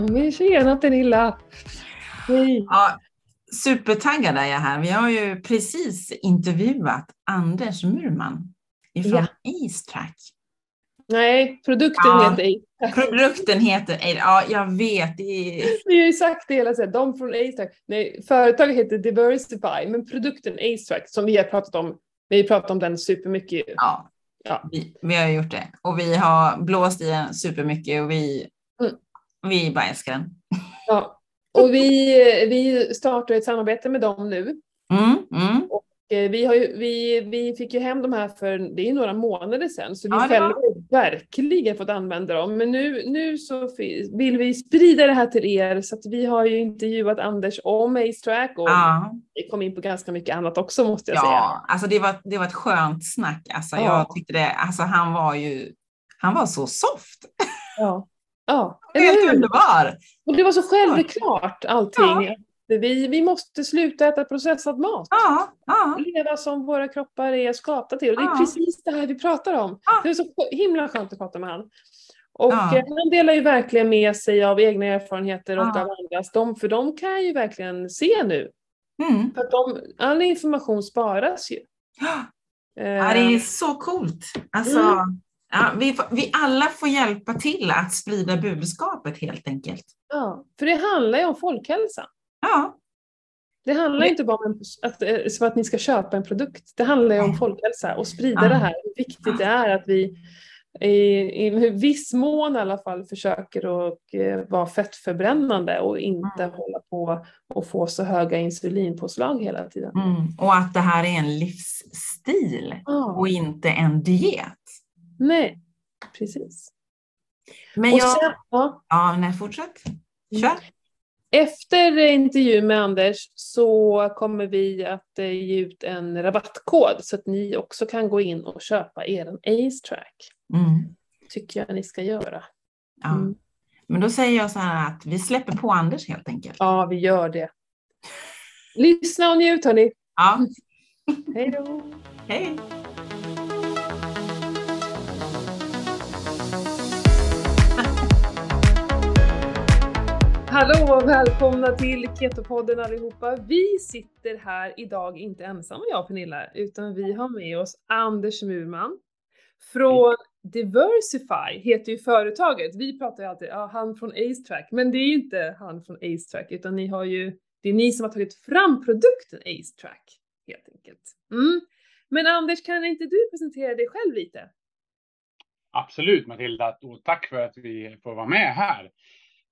Men tjena Pernilla! Hej! Ja, supertaggad är jag här. Vi har ju precis intervjuat Anders Murman ifrån Ja. Acetrack. Nej, produkten Ja. heter A. Produkten heter, ja jag vet, Vi har ju sagt det hela tiden, de från A-Track. Nej, företaget heter Diversify, men produkten A-Track som vi har pratat om, vi har pratat om den supermycket. ja, Ja. vi, vi har gjort det. Och vi har blåst i den supermycket och vi, Mm. Vi bara älskar den. Ja. Och vi, vi startar ett samarbete med dem nu. Mm, mm. Eh, Vi, har ju, vi, vi fick ju hem de här för det är några månader sedan, så vi Ja, själva har verkligen fått använda dem. Men nu, nu så vill vi sprida det här till er, så att vi har ju intervjuat Anders om AceTrack och Ja, vi kom in på ganska mycket annat också måste jag säga. ja, alltså det var, det var ett skönt snack. Alltså Ja. jag tyckte det, alltså han var ju, han var så soft. Ja, ja. Helt underbar. Och det var så självklart allting. Ja. Vi, vi måste sluta äta processad mat. Ja, ja, Leva som våra kroppar är skapta till. Och det är Ja. precis det här vi pratar om. Ja. Det är så himla skönt att prata med han. Och Ja. eh, han delar ju verkligen med sig av egna erfarenheter och Ja. av andras. De, för de kan ju verkligen se nu. mm. För att de, all information sparas ju. Ja, Eh, det är så coolt. Alltså, Mm. Ja, vi, får- vi alla får hjälpa till att sprida budskapet helt enkelt. ja, för det handlar ju om folkhälsa. Ja, Det handlar Det- inte bara om att, eh, så att ni ska köpa en produkt. Det handlar ju om folkhälsa och sprida Ja. det här. Hur viktigt det är att vi i, i viss mån i alla fall försöker att eh, vara fettförbrännande och inte Mm. hålla på och få så höga insulinpåslag hela tiden. mm. och att det här är en livsstil Ja. och inte en diet. Nej, precis. Men jag, sen, ja, ja, nej, fortsätt. Kör. efter intervjun med Anders så kommer vi att eh, ge ut en rabattkod så att ni också kan gå in och köpa er Ace Track. Mm. Tycker jag ni ska göra. Ja. Mm. Men då säger jag så här att vi släpper på Anders helt enkelt. Ja, vi gör det. Lyssna och njut hörni. Ja, Hej då. hej. Hallå och välkomna till Ketopodden allihopa. Vi sitter här idag inte ensamma jag och Pernilla, utan vi har med oss Anders Murman från Diversify, heter ju företaget. Vi pratar ju alltid, ja, han från AceTrack, men det är ju inte han från AceTrack, utan ni har ju, det är ni som har tagit fram produkten AceTrack, helt enkelt. Mm. Men Anders, kan inte du presentera dig själv lite? Absolut Matilda, och tack för att vi får vara med här.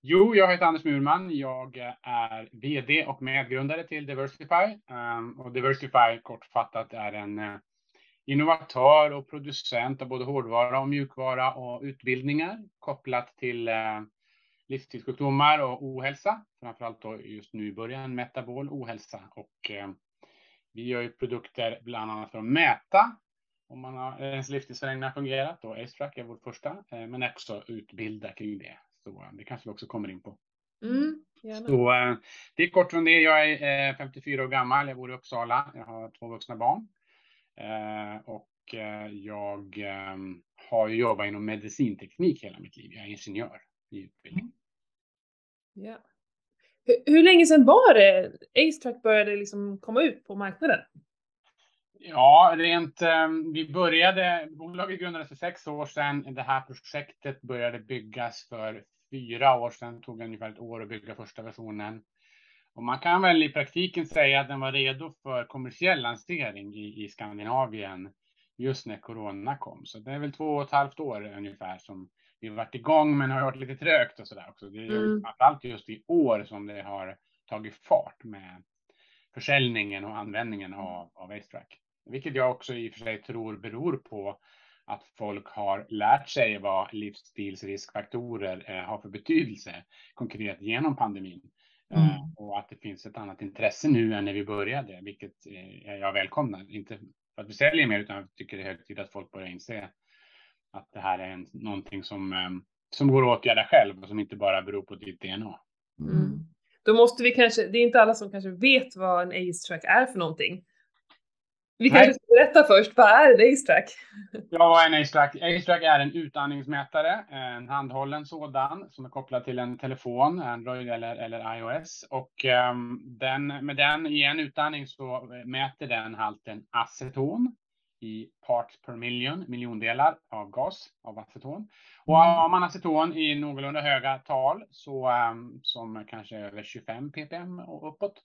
Jo, jag heter Anders Murman. Jag är VD och medgrundare till Diversify. Ehm, och Diversify kortfattat är en eh, innovatör och producent av både hårdvara och mjukvara och utbildningar kopplat till eh, livsstilssjukdomar och ohälsa. Framförallt då just nu i början metabol ohälsa. Och eh, vi gör ju produkter bland annat för att mäta om man har ens livsstilsförändringar fungerat. Och AceTrack är vårt första, men också utbilda kring det. Så eh, det kanske vi också kommer in på. Mm. Så eh, det är kort från det. Jag är eh, 54 år gammal. Jag bor i Uppsala. Jag har två vuxna barn. Eh, Och eh, jag eh, har jobbat inom medicinteknik hela mitt liv. Jag är ingenjör i utbildning. Ja. Hur, hur länge sedan var det AceTrack började liksom komma ut på marknaden? Ja, rent, eh, vi började, bolaget grundades för sex år sedan. Det här projektet började byggas för fyra år sedan. Det tog ungefär ett år att bygga första versionen. Och man kan väl i praktiken säga att den var redo för kommersiell lansering i, i Skandinavien just när corona kom. Så det är väl två och ett halvt år ungefär som vi varit igång, men har varit lite trögt och sådär också. Det är Mm. framförallt just i år som det har tagit fart med försäljningen och användningen av, av AceTrack. Vilket jag också i och för sig tror beror på att folk har lärt sig vad livsstilsriskfaktorer eh, har för betydelse konkret genom pandemin. Mm. Eh, och att det finns ett annat intresse nu än när vi började, vilket eh, jag välkomnar. Inte för att vi säljer mer, utan jag tycker det är hög tid att folk börjar inse att det här är en, någonting som, som går att åtgärda själv och som inte bara beror på ditt DNA. Mm. Då måste vi kanske, det är inte alla som kanske vet vad en AceTrack är för någonting. Vi kanske ska berätta först, vad är en AceTrack? Ja, vad är en AceTrack? AceTrack är en utandningsmätare, en handhållen sådan som är kopplad till en telefon, Android eller, eller iOS. Och um, den, med den i en utandning så mäter den halten aceton i parts per million, miljondelar av gas, av aceton. Och har man aceton i någorlunda höga tal, så, um, som kanske över 25 ppm och uppåt,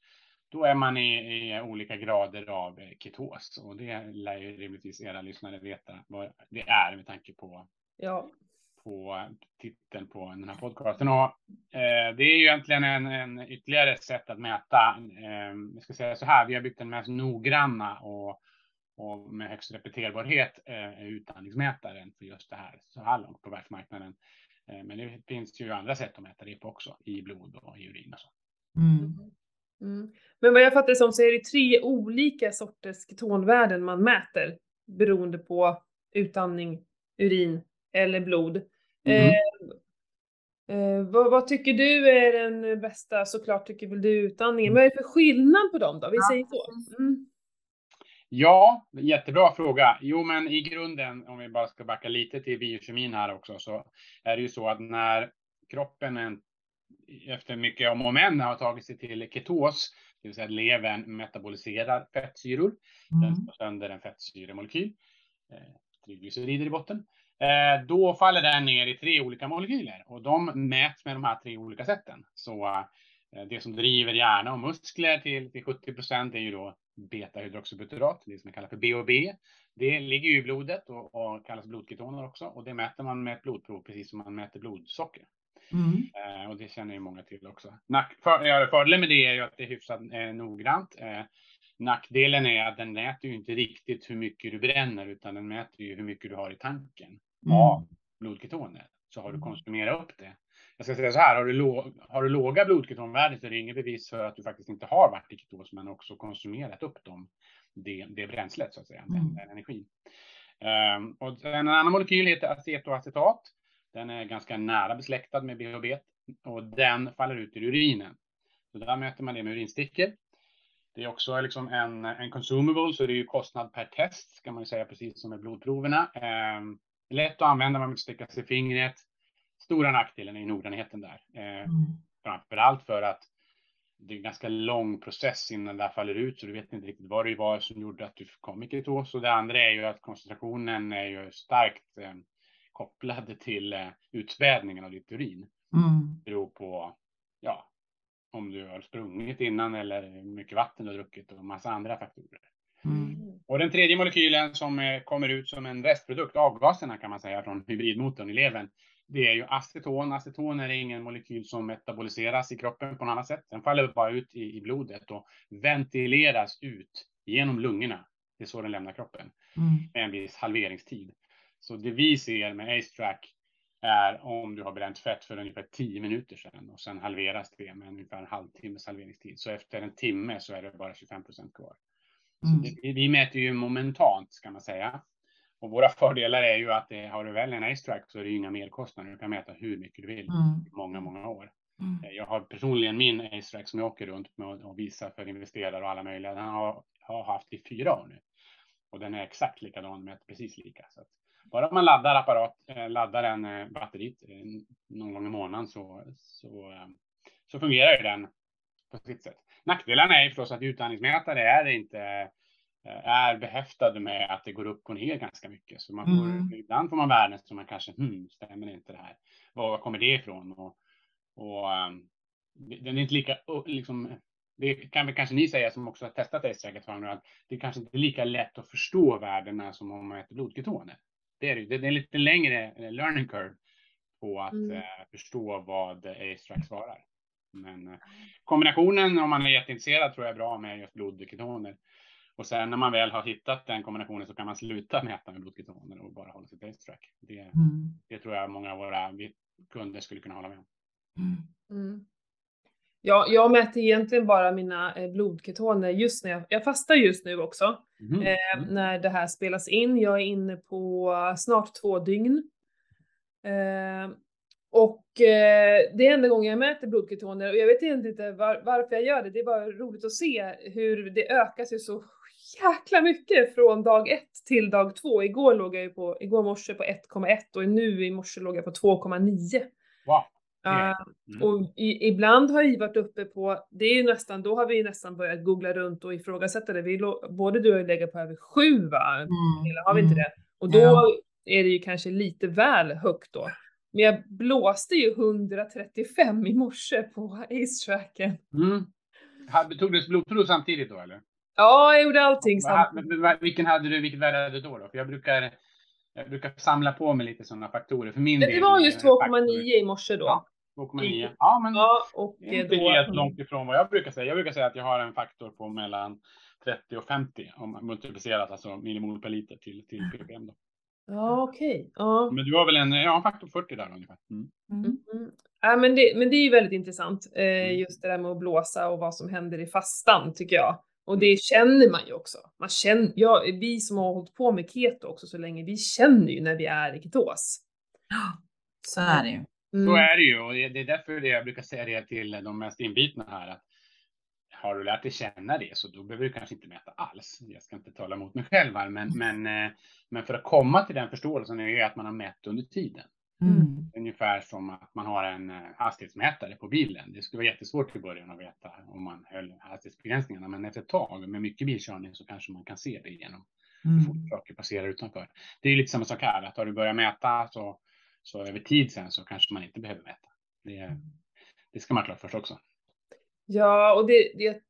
då är man i, i, olika grader av ketos och det lär ju rimligtvis era lyssnare veta vad det är med tanke på, ja. på titeln på den här podcasten. Och, eh, det är ju egentligen en, en ytterligare sätt att mäta. Eh, jag ska säga så här, vi har byggt den mest noggranna och, och med högst repeterbarhet eh, utandningsmätaren för just det här så här långt på världsmarknaden. Eh, men det finns ju andra sätt att mäta det på också i blod och i urin och så. Mm. Mm. Men vad jag fattar det som så är det tre olika sorters ketonvärden man mäter beroende på utandning, urin eller blod. Mm. Eh, eh, vad, vad, tycker du är den bästa? Såklart tycker väl du utandningen. Men vad är det för skillnad på dem då? Vi ja. säger så. Mm. Ja, jättebra fråga. Jo, men i grunden, om vi bara ska backa lite till biokemin här också, så är det ju så att när kroppen efter mycket om och men har tagit sig till ketos, det vill säga att levern metaboliserar fettsyror. Mm. Den slår sönder en fettsyremolekyl, eh, triglycerider i botten. Eh, då faller den ner i tre olika molekyler och de mäts med de här tre olika sätten. Så eh, det som driver hjärna och muskler till, till 70 procent är ju då beta-hydroxybutyrat, det som vi kallar för BOB. Det ligger ju i blodet och, och kallas blodketoner också och det mäter man med ett blodprov precis som man mäter blodsocker. Mm. Eh, och det känner ju många till också. Nack, för, fördelen med det är ju att det är hyfsat eh, noggrant. Eh, nackdelen är att den mäter ju inte riktigt hur mycket du bränner, utan den mäter ju hur mycket du har i tanken mm. av blodketoner. Så har du konsumerat upp det. Jag ska säga så här, har du, låg, har du låga blodketonvärden så är det inget bevis för att du faktiskt inte har varit i ketos, men också konsumerat upp dem, det, det bränslet, så att säga, mm. den, den energin. Um, och en annan molekyl heter acetoacetat. Den är ganska nära besläktad med BHB och den faller ut i urinen. Så där möter man det med urinstickor. Det är också liksom en, en consumable, så det är ju kostnad per test, ska man ju säga, precis som med blodproverna. Eh, lätt att använda, man vill sticka sig i fingret. Stora nackdelen är noggrannheten där. Eh, mm. Framför allt för att det är en ganska lång process innan det här faller ut, så du vet inte riktigt vad det var som gjorde att du kom i ketos. Och det andra är ju att koncentrationen är ju starkt eh, kopplade till eh, utspädningen av ditt urin. Mm. Beror på, ja, om du har sprungit innan eller hur mycket vatten du har druckit och massa andra faktorer. Mm. Och den tredje molekylen som eh, kommer ut som en restprodukt, avgaserna kan man säga, från hybridmotorn i levern, det är ju aceton. Aceton är ingen molekyl som metaboliseras i kroppen på något annat sätt. Den faller bara ut i, i blodet och ventileras ut genom lungorna. Det är så den lämnar kroppen mm. med en viss halveringstid. Så det vi ser med AceTrack är om du har bränt fett för ungefär 10 minuter sedan och sen halveras det med ungefär en halvtimmes halveringstid. Så efter en timme så är det bara 25 procent kvar. Mm. Det, vi mäter ju momentant ska man säga. Och våra fördelar är ju att det, har du väl en AceTrack så är det ju inga merkostnader. Du kan mäta hur mycket du vill mm. många, många år. Mm. Jag har personligen min AceTrack som jag åker runt med och visar för investerare och alla möjliga. Den har jag haft i fyra år nu. Och den är exakt likadan, mäter precis lika. Så bara man laddar apparat, eh, laddar den eh, batteriet eh, någon gång i månaden så, så, så fungerar ju den på sitt sätt. Nackdelarna är förstås att utandningsmätare är inte är behäftade med att det går upp och ner ganska mycket. Så man får, mm. ibland får man värden som man kanske, hmm, stämmer inte det här? Var kommer det ifrån? Och, och um, den är inte lika, liksom, det kan väl kanske ni säga som också har testat S-säkerhet att det kanske inte är lika lätt att förstå värdena som om man äter blodketoner. Det är, det är en lite längre eh, learning curve på att mm. eh, förstå vad A-strax svarar. Men eh, kombinationen om man är jätteintresserad tror jag är bra med just blodketoner. Och sen när man väl har hittat den kombinationen så kan man sluta mäta med blodketoner och bara hålla sig till A-strack. Det, mm. det tror jag många av våra kunder skulle kunna hålla med om. Mm. Ja, jag mäter egentligen bara mina eh, blodketoner just när jag, jag fastar just nu också. Mm. Eh, när det här spelas in. Jag är inne på snart två dygn. Eh, och eh, det är enda gången jag mäter blodketoner och jag vet inte var, varför jag gör det. Det är bara roligt att se hur det ökas ju så jäkla mycket från dag ett till dag två. Igår låg jag ju på, igår morse på 1,1 och nu i morse låg jag på 2,9. Wow. Uh, mm. Och i, ibland har jag varit uppe på, det är ju nästan, då har vi nästan börjat googla runt och ifrågasätta det. Vi både du och jag legat på över sju va? Mm. Eller har vi inte mm. det? Och då ja. är det ju kanske lite väl högt då. Men jag blåste ju 135 i morse på ace-tracken. Mm. Tog du blodprov samtidigt då eller? Ja, jag gjorde allting samtidigt. Vilken hade du, vilket värde hade du då? då? För jag brukar, jag brukar samla på mig lite sådana faktorer. För min det del, var just 2,9 i morse då. Ja, 2,9. Ja, men ja, och det är inte då... helt långt ifrån vad jag brukar säga. Jag brukar säga att jag har en faktor på mellan 30 och 50 om multiplicerat alltså millimol per liter till, till ppm. Då. Ja, okej. Okay. Ja. Men du har väl en, ja, en faktor 40 där ungefär. Mm. Mm. Mm. Ja, men det, men det är ju väldigt intressant, eh, mm. just det där med att blåsa och vad som händer i fastan tycker jag. Och det känner man ju också. Man känner, ja, vi som har hållit på med keto också så länge, vi känner ju när vi är i ketos. Så är det ju. Mm. Så är det ju och det är därför det jag brukar säga det till de mest inbitna här att har du lärt dig känna det så då behöver du kanske inte mäta alls. Jag ska inte tala emot mig själv här, men, men, eh, men för att komma till den förståelsen är det att man har mätt under tiden. Mm. Ungefär som att man har en eh, hastighetsmätare på bilen. Det skulle vara jättesvårt i början att veta om man höll hastighetsbegränsningarna, men efter ett tag med mycket bilkörning så kanske man kan se det genom hur mm. fort saker passerar utanför. Det är lite samma sak här, att har du börjat mäta så, så över tid sen så kanske man inte behöver mäta. Det, det ska man ha klart för sig också. Ja, och det, det,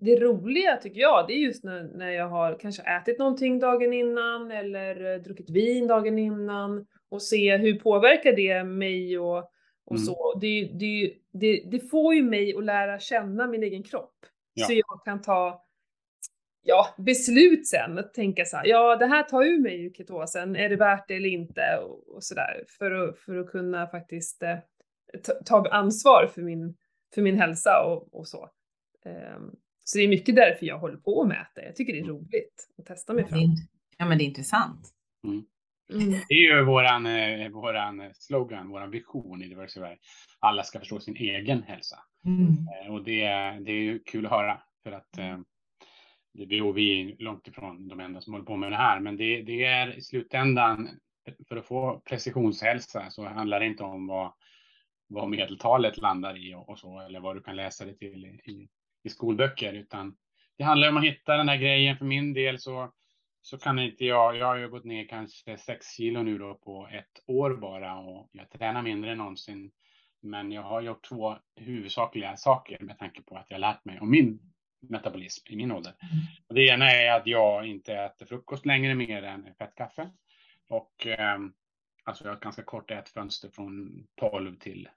det roliga tycker jag, det är just när, när jag har kanske ätit någonting dagen innan eller eh, druckit vin dagen innan och se hur påverkar det mig och, och mm. så. Det, det, det, det, får ju mig att lära känna min egen kropp. Ja. Så jag kan ta ja, beslut sen, att tänka så här, ja det här tar ur mig ur ketosen, är det värt det eller inte och, och sådär för att, för att kunna faktiskt eh, ta, ta ansvar för min för min hälsa och, och så. Um, så det är mycket därför jag håller på att mäta. Jag tycker det är mm. roligt att testa mig fram. Ja, men det är intressant. Mm. Mm. Det är ju våran, eh, våran slogan, våran vision i Diversify. Alla ska förstå sin egen hälsa. Mm. Eh, och det, det är kul att höra för att eh, det, vi, vi är långt ifrån de enda som håller på med det här. Men det, det är i slutändan, för att få precisionshälsa så handlar det inte om vad vad medeltalet landar i och, och, så, eller vad du kan läsa det till i, i, i skolböcker, utan det handlar om att hitta den här grejen. För min del så, så kan inte jag, jag har ju gått ner kanske sex kilo nu då på ett år bara och jag tränar mindre än någonsin. Men jag har gjort två huvudsakliga saker med tanke på att jag lärt mig om min metabolism i min ålder. Mm. Och det ena är att jag inte äter frukost längre mer än fettkaffe. Och eh, alltså jag har ett ganska kort ätfönster från 12 till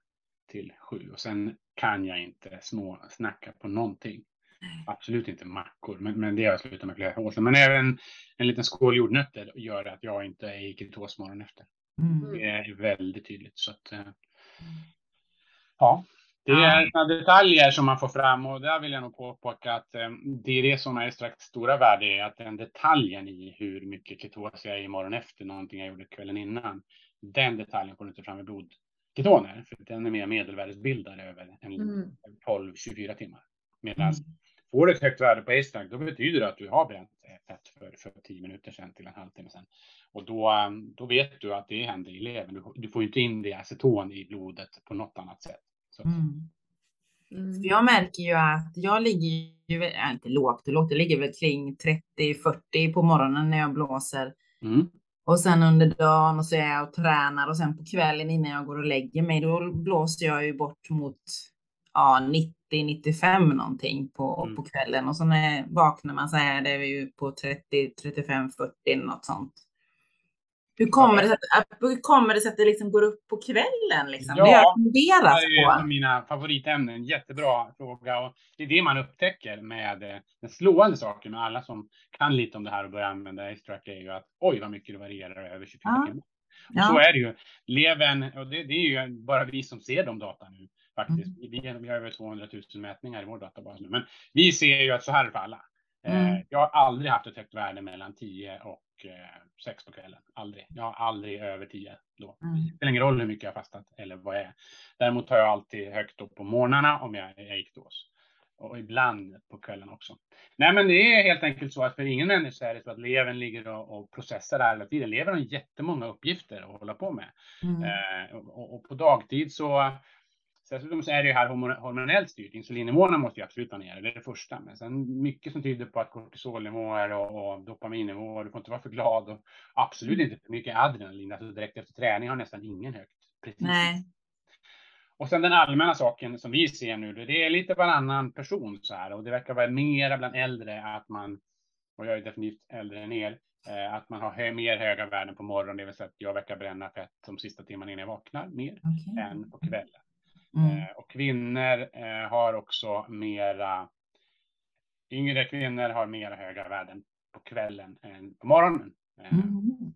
till sju och sen kan jag inte små snacka på någonting. Absolut inte mackor, men, men det har jag slutat med flera år sedan. Men även en liten skål jordnötter gör att jag inte är i ketos morgon efter. Mm. Det är väldigt tydligt. Så att, eh, ja, det är ja. detaljer som man får fram och där vill jag nog påpeka att eh, det är det som är strax stora värde är att den detaljen i hur mycket ketos jag är i morgon efter någonting jag gjorde kvällen innan. Den detaljen får du inte fram i blod ketoner, för den är mer medelvärdesbildare över en mm. 12-24 timmar. Medan mm. Får du ett högt värde på ACE då betyder det att du har bränt fett för, för 10 minuter sedan till en halvtimme sedan. Och då, um, då vet du att det händer i levern. Du, du får inte in det aceton i blodet på något annat sätt. Mm. Mm. jag märker ju att jag ligger ju, äh, inte lågt och lågt, jag ligger väl kring 30-40 på morgonen när jag blåser. Mm. Och sen under dagen och så är jag och tränar och sen på kvällen innan jag går och lägger mig, då blåser jag ju bort mot ja, 90-95 någonting på, mm. på kvällen och så när vaknar man så är det ju på 30, 35, 40 något sånt. Hur kommer, det sig att, hur kommer det sig att det liksom går upp på kvällen? Liksom? Ja, det har jag det är av mina favoritämnen. Jättebra fråga. Och det är det man upptäcker med eh, den slående saken med alla som kan lite om det här och börjar använda Extract är ju att oj vad mycket det varierar över 24 ja. timmar. Och ja. så är det ju. Levern, och det, det, är ju bara vi som ser de data nu faktiskt. Mm. Vi, vi har över 200 000 mätningar i vår databas nu, men vi ser ju att så här är det för alla. Eh, mm. Jag har aldrig haft ett högt värde mellan 10 och 6 på kvällen. Aldrig. Jag har aldrig över 10 då. Mm. Det spelar ingen roll hur mycket jag har fastat eller vad jag är. Däremot har jag alltid högt upp på morgnarna om jag är i ektos. och ibland på kvällen också. Nej, men det är helt enkelt så att för ingen människa är det så att levern ligger och, och processar hela tiden. Levern har jättemånga uppgifter att hålla på med. Mm. Eh, och, och, på dagtid så Dessutom så är det ju här hormonellt styrt. Insulinnivåerna måste ju absolut vara nere, det är det första. Men sen mycket som tyder på att kortisolnivåer och, och dopaminnivåer, du får inte vara för glad och absolut mm. inte för mycket adrenalin. Alltså direkt efter träning har nästan ingen högt. Precis. Nej. Och sen den allmänna saken som vi ser nu, det är lite varannan person så här och det verkar vara mera bland äldre att man, och jag är definitivt äldre än er, eh, att man har mer höga värden på morgonen, det vill säga att jag verkar bränna fett de sista timmarna innan jag vaknar mer okay. än på kvällen. Mm. Eh, och kvinnor eh, har också mera, yngre kvinnor har mera höga värden på kvällen än på morgonen. Mm.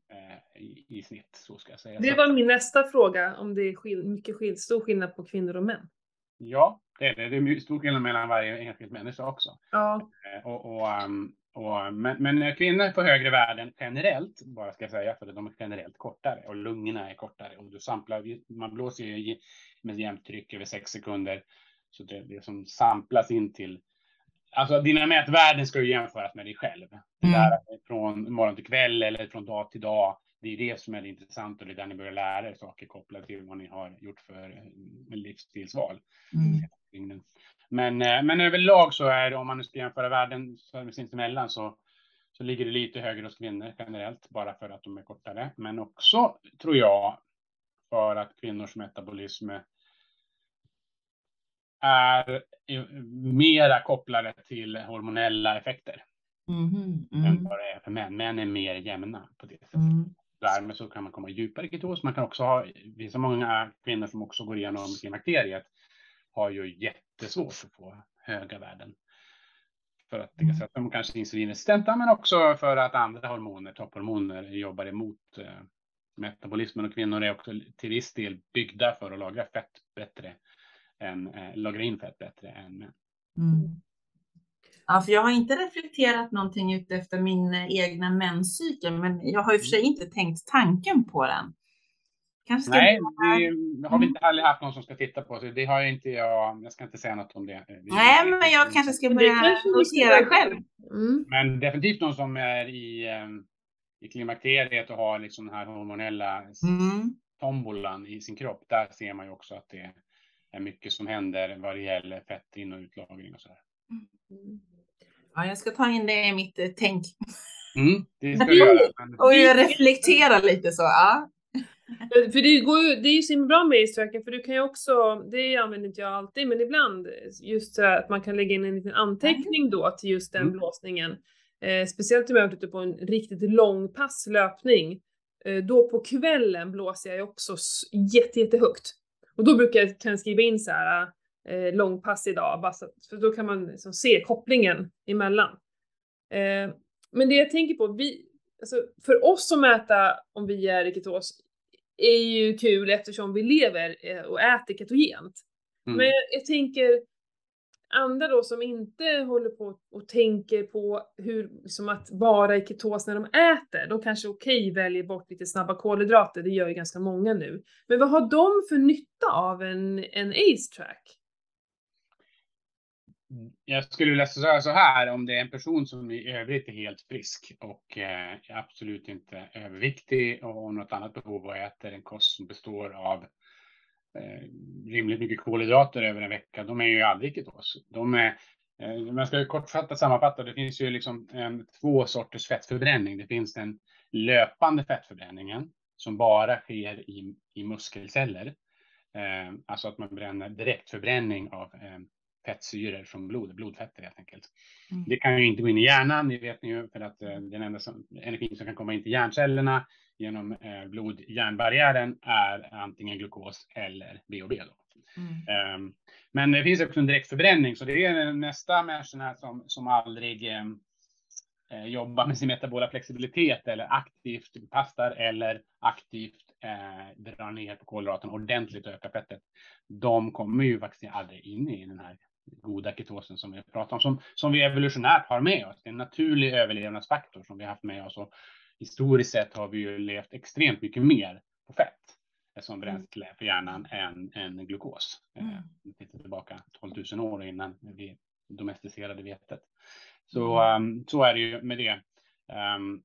I, I, snitt, så ska jag säga. Det var min nästa fråga, om det är skill mycket skill stor skillnad på kvinnor och män. Ja, det är det. Det är stor skillnad mellan varje enskild människa också. Ja. Och, och, um, och, men, men, kvinnor får högre värden generellt, bara ska jag säga, för de är generellt kortare och lungorna är kortare. Och du samplar, man blåser ju med jämnt tryck över sex sekunder. Så det, det som samplas in till Alltså dina mätvärden ska ju jämföras med dig själv. Det mm. där från morgon till kväll eller från dag till dag. Det är det som är det intressanta och det är där ni börjar lära er saker kopplat till vad ni har gjort för livsstilsval. Mm. Men, eh, men överlag så är det, om man nu ska jämföra värden sinsemellan så, så ligger det lite högre hos kvinnor generellt, bara för att de är kortare. Men också, tror jag, för att kvinnors metabolism är mera kopplade till hormonella effekter. Mm, mm. Än vad det är för män. Män är mer jämna på det sättet. Mm. Därmed så kan man komma djupare i ketos. Man kan också ha, det finns så många kvinnor som också går igenom klimakteriet har ju jättesvårt att få höga värden. För att dels att de kanske är insulinresistenta men också för att andra hormoner, topphormoner, jobbar emot eh, metabolismen och kvinnor är också till viss del byggda för att lagra fett bättre än, eh, lagra in fett bättre än män. Mm. Ja, för jag har inte reflekterat någonting efter min eh, egna menscykel, men jag har i och för sig inte tänkt tanken på den. Kanske Nej, det har vi inte heller haft någon som ska titta på, så det har jag inte jag. Jag ska inte säga något om det. Nej, men jag kanske ska börja notera själv. Mm. Men definitivt någon som är i, eh, i klimakteriet och har liksom den här hormonella mm. tombolan i sin kropp. Där ser man ju också att det är mycket som händer vad det gäller fett in och utlagring och så där. Mm. Ja, jag ska ta in det i mitt eh, tänk. Mm, det ska jag göra. Men... Och jag reflekterar lite så. Ja. För det, går ju, det är ju så bra med ace för du kan ju också, det använder inte jag alltid, men ibland just så att man kan lägga in en liten anteckning då till just den mm. blåsningen. Eh, speciellt om jag är ute på en riktigt lång passlöpning. Eh, då på kvällen blåser jag ju också jätte, jättehögt. Och då brukar jag kan skriva in så här eh, långpass idag, bara så, för då kan man liksom se kopplingen emellan. Eh, men det jag tänker på, vi, alltså för oss att mäta om vi är i ketos är ju kul eftersom vi lever eh, och äter ketogent. Mm. Men jag tänker andra då som inte håller på och tänker på hur, som att vara i ketos när de äter, de kanske okej okay, väljer bort lite snabba kolhydrater, det gör ju ganska många nu. Men vad har de för nytta av en, en ACE-track? Jag skulle vilja säga så här, om det är en person som i övrigt är helt frisk och eh, absolut inte överviktig och har något annat behov och äter en kost som består av eh, rimligt mycket kolhydrater över en vecka, de är ju aldrig ketos. De är, eh, man ska kortfattat sammanfatta, det finns ju liksom en, två sorters fettförbränning. Det finns den löpande fettförbränningen som bara sker i, i muskelceller. Eh, alltså att man bränner direktförbränning av eh, fettsyror från blod, blodfetter helt enkelt. Mm. Det kan ju inte gå in i hjärnan, det vet ni ju, för att eh, den enda som, energin som kan komma in till hjärncellerna genom eh, blod-hjärnbarriären är antingen glukos eller BOB. Mm. Um, men det finns också en direktförbränning, så det är nästa människorna som, som aldrig eh, eh, jobbar med sin metabola flexibilitet eller aktivt pastar eller aktivt eh, drar ner på kolhydraten ordentligt och ökar fettet. De kommer ju faktiskt aldrig in i den här goda ketosen som vi pratar om, som, som vi evolutionärt har med oss. Det är en naturlig överlevnadsfaktor som vi har haft med oss. Och historiskt sett har vi ju levt extremt mycket mer på fett som bränsle för hjärnan än, än glukos. Mm. Eh, tittar tillbaka 12 000 år innan vi domesticerade vetet. Så, um, så är det ju med det. Um,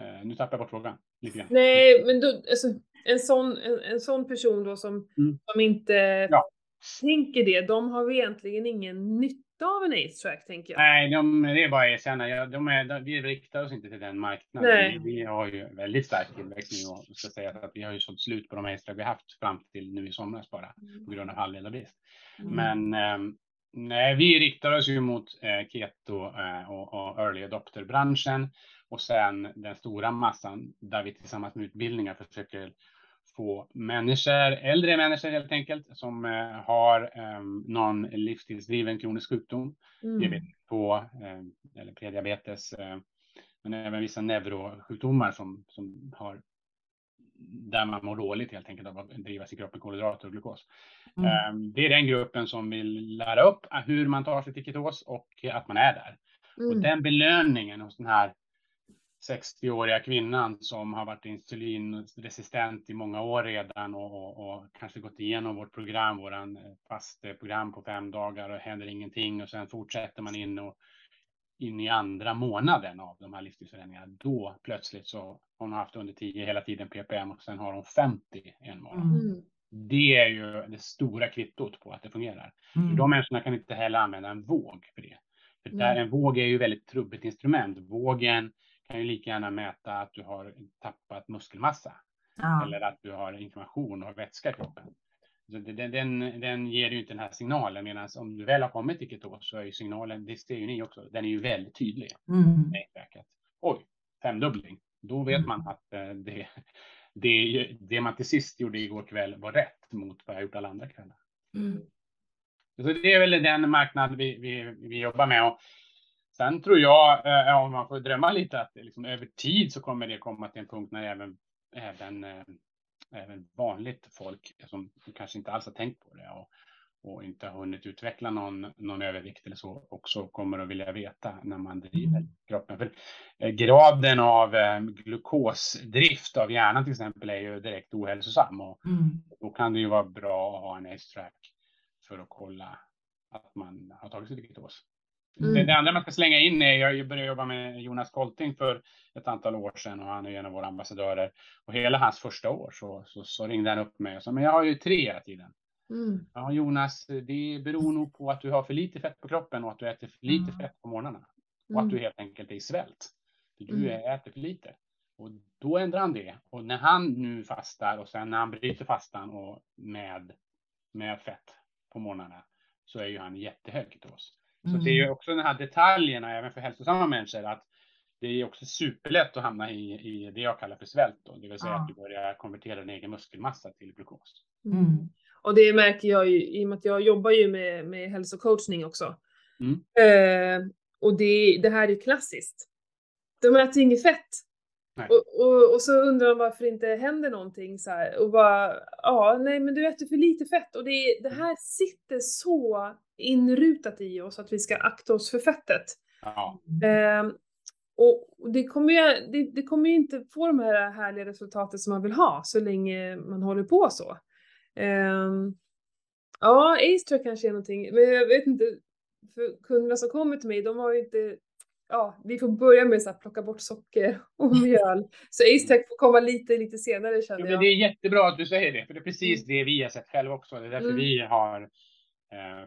uh, nu tappar jag bort frågan lite grann. Nej, men då, alltså, en, sån, en, en sån person då som, mm. som inte ja. Tänker det, de har egentligen ingen nytta av en ace-track tänker jag. Nej, de, det är bara att erkänna. De är, de, vi riktar oss inte till den marknaden. Vi, vi, har ju väldigt stark tillväxt nu och ska säga att vi har ju sålt slut på de ace-track vi haft fram till nu i somras bara mm. på grund av halvledarbrist. Mm. Men eh, nej, vi riktar oss ju mot eh, keto eh, och, och early adopter-branschen och sen den stora massan där vi tillsammans med utbildningar försöker få människor, äldre människor helt enkelt, som eh, har eh, någon livsstilsdriven kronisk sjukdom, mm. diabetes på, eh, eller prediabetes, eh, men även vissa neurosjukdomar som, som har där man mår dåligt helt enkelt av att driva sig kroppen kolhydrater och glukos. Mm. Ehm, det är den gruppen som vill lära upp hur man tar sig till ketos och att man är där. Mm. Och den belöningen hos den här 60-åriga kvinnan som har varit insulinresistent i många år redan och, och, och kanske gått igenom vårt program, våran fast program på fem dagar och händer ingenting och sen fortsätter man in och in i andra månaden av de här livsstilsförändringarna. Då plötsligt så har hon haft under 10 hela tiden ppm och sen har hon 50 en månad. Mm. Det är ju det stora kvittot på att det fungerar. Mm. För de människorna kan inte heller använda en våg för det. För där, en våg är ju väldigt trubbigt instrument. Vågen kan ju lika gärna mäta att du har tappat muskelmassa. Ja. Eller att du har inflammation och vätska i kroppen. Så den, den, den ger ju inte den här signalen medan om du väl har kommit till ketos så är ju signalen, det ser ju ni också, den är ju väldigt tydlig. Mm. Oj, femdubbling. Då vet mm. man att eh, det, det, det man till sist gjorde igår kväll var rätt mot vad jag gjort alla andra kvällar. Mm. Så det är väl den marknad vi, vi, vi jobbar med. Och Sen tror jag, eh, om man får drömma lite, att liksom över tid så kommer det komma till en punkt när även, även, eh, även vanligt folk som kanske inte alls har tänkt på det och, och inte har hunnit utveckla någon, någon övervikt eller så också kommer att vilja veta när man driver mm. kroppen. För eh, graden av glukosdrift av hjärnan till exempel är ju direkt ohälsosam och mm. då kan det ju vara bra att ha en ACE-track för att kolla att man har tagit sig till ketos. Mm. Det, det, andra man ska slänga in är, jag började jobba med Jonas Kolting för ett antal år sedan och han är en av våra ambassadörer. Och hela hans första år så, så, så ringde han upp mig och sa, men jag har ju tre hela tiden. Mm. Ja Jonas, det beror nog på att du har för lite fett på kroppen och att du äter för lite mm. fett på morgnarna. Och att du helt enkelt är i svält. För du mm. äter för lite. Och då ändrar han det. Och när han nu fastar och sen när han bryter fastan och med, med fett på morgnarna så är ju han jättehög ketos. Så det är ju mm. också den här detaljerna även för hälsosamma människor att det är också superlätt att hamna i, i det jag kallar för svält då, det vill säga ja. att du börjar konvertera din egen muskelmassa till glukos. Mm. mm. Och det märker jag ju i och med att jag jobbar ju med, med hälsocoachning också. Mm. Eh, och det, det här är klassiskt. De äter inget fett. Och, och, och, så undrar de varför det inte händer någonting så här. Och bara, ja, nej men du äter för lite fett. Och det, det här sitter så inrutat i oss att vi ska akta oss för fettet. Ja. Eh, och det kommer, ju, det, det, kommer ju inte få de här härliga resultaten som man vill ha så länge man håller på så. Eh, ja, Ace tror jag kanske är någonting, men jag vet inte, för kunderna som kommer till mig, de har ju inte ja, vi får börja med att plocka bort socker och mjöl. Så Acetech får komma lite, lite senare känner ja, jag. Det är jättebra att du säger det, för det är precis mm. det vi har sett själva också. Det är därför mm. vi har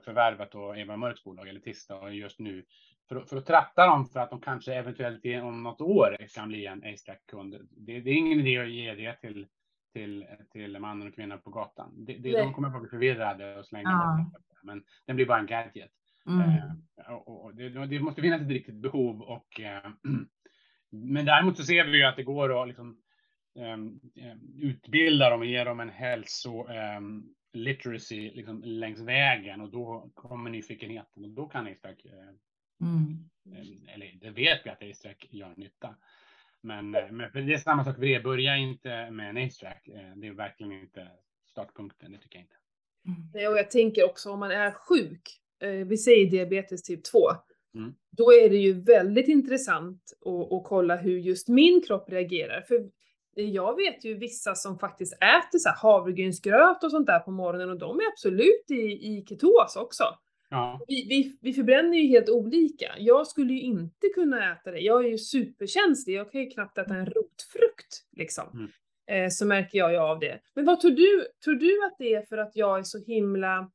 förvärvat och Eva Mörks bolag, eller Tista, just nu för, för att tratta dem för att de kanske eventuellt om något år kan bli en Acetech-kund. Det, det, är ingen idé att ge det till, till, till mannen och kvinnan på gatan. Det, det, de kommer att bli förvirrade och slänga ja. men den blir bara en gadget. Mm. Eh, och, och det, måste finnas ett riktigt behov och eh, men däremot så ser vi ju att det går att liksom, um, utbilda dem och ge dem en hälso um, literacy liksom, längs vägen och då kommer nyfikenheten och då kan Astrack, uh, mm. eller det vet vi att Astrack gör nytta. Men, men det är samma sak för det, börja inte med en Astrack, det är verkligen inte startpunkten, det tycker jag inte. Mm. och jag tänker också om man är sjuk Eh, vi säger diabetes typ 2, mm. då är det ju väldigt intressant att, att kolla hur just min kropp reagerar. För jag vet ju vissa som faktiskt äter så havregrynsgröt och sånt där på morgonen och de är absolut i, i ketos också. Ja. Vi, vi, vi förbränner ju helt olika. Jag skulle ju inte kunna äta det. Jag är ju superkänslig. Jag kan ju knappt äta en rotfrukt liksom. Mm. Eh, så märker jag ju av det. Men vad tror du? Tror du att det är för att jag är så himla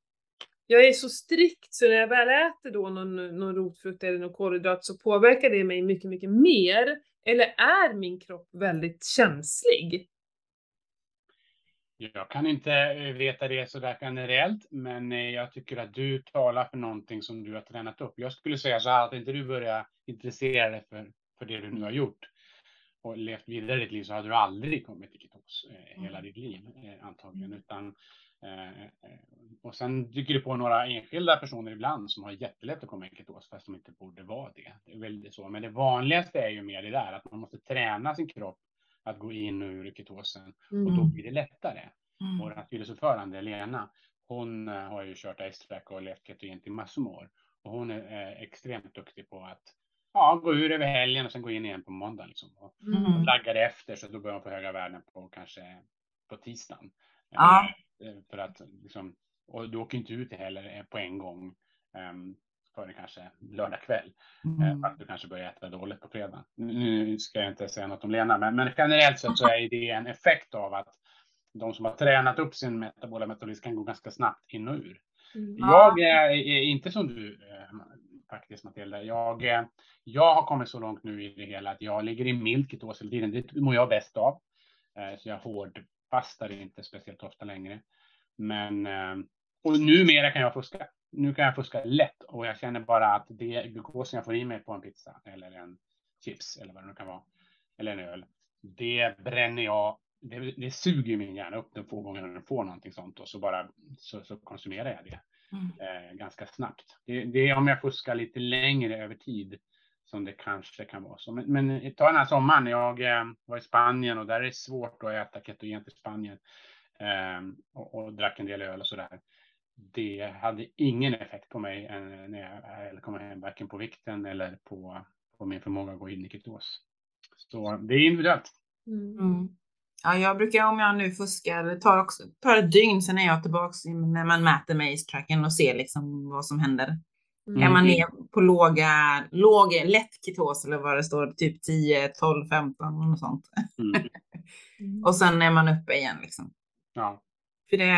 jag är så strikt så när jag väl äter då någon, någon rotfrukt eller någon kolhydrat så påverkar det mig mycket, mycket mer. Eller är min kropp väldigt känslig? Jag kan inte eh, veta det sådär generellt, men eh, jag tycker att du talar för någonting som du har tränat upp. Jag skulle säga så här att inte du börjar intressera dig för, för det du nu har gjort och levt vidare ditt liv så hade du aldrig kommit till ketos eh, hela ditt liv eh, antagligen. Utan, eh, och sen dyker det på några enskilda personer ibland som har jättelätt att komma i ketos fast de inte borde vara det. Det är väldigt så. Men det vanligaste är ju mer det där att man måste träna sin kropp att gå in och ur ketosen mm. och då blir det lättare. Mm. Vår styrelseordförande Lena, hon har ju kört Ice och levt ketogent i massor med år och hon är extremt duktig på att ja, gå ur över helgen och sen gå in igen på måndag. Liksom. Och, mm. och laggar efter så då börjar man få höga värden på kanske på tisdagen. Ja. Eh, för att liksom, och du åker inte ut heller eh, på en gång um, före kanske lördag kväll. Eh, mm. För att du kanske börjar äta dåligt på fredag. Nu ska jag inte säga något om Lena, men, men generellt sett så är det en effekt av att de som har tränat upp sin metabola metabolism kan gå ganska snabbt in och ur. Mm. Jag är, är, inte som du, faktiskt Matilda. Jag, eh, jag har kommit så långt nu i det hela att jag ligger i mild ketos hela tiden. Det mår jag bäst av. Eh, så jag hårdfastar inte speciellt ofta längre. Men eh, och numera kan jag fuska. Nu kan jag fuska lätt och jag känner bara att det glukosen jag får i mig på en pizza eller en chips eller vad det nu kan vara eller en öl. Det bränner jag. Det, det suger min hjärna upp de få gånger den får någonting sånt och så bara så, så konsumerar jag det mm. eh, ganska snabbt. Det, det, är om jag fuskar lite längre över tid som det kanske kan vara så. Men, men ta den här sommaren, jag eh, var i Spanien och där är det svårt att äta ketogent i Spanien eh, och, och, drack en del öl och sådär. Det hade ingen effekt på mig eh, när jag kom hem, varken på vikten eller på, på min förmåga att gå in i ketos. Så det är individuellt. Mm. mm. Ja, jag brukar om jag nu fuskar, tar, också, tar ett dygn sen är jag tillbaka när man mäter mace-tracken och ser liksom vad som händer. Mm. Är man ner på låga, låg, lätt ketos eller vad det står, typ 10, 12, 15 och sånt. Mm. och sen är man uppe igen liksom. Ja. För det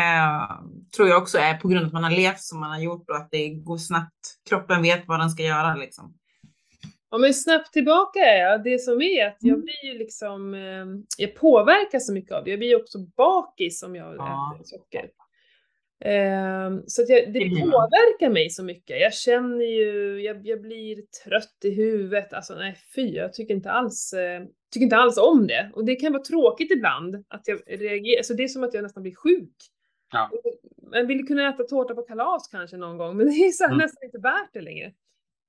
tror jag också är på grund av att man har levt som man har gjort och att det går snabbt. Kroppen vet vad den ska göra liksom. Ja men snabbt tillbaka är jag. Det som är att jag mm. blir ju liksom, eh, jag påverkas så mycket av det. Jag blir också bakis om jag ja. äter socker. Eh, så jag, det påverkar mig så mycket. Jag känner ju, jag, jag, blir trött i huvudet. Alltså nej fy, jag tycker inte alls, eh, tycker inte alls om det. Och det kan vara tråkigt ibland att jag reagerar, alltså det är som att jag nästan blir sjuk. Ja. Man vill kunna äta tårta på kalas kanske någon gång, men det är så mm. nästan inte värt det längre.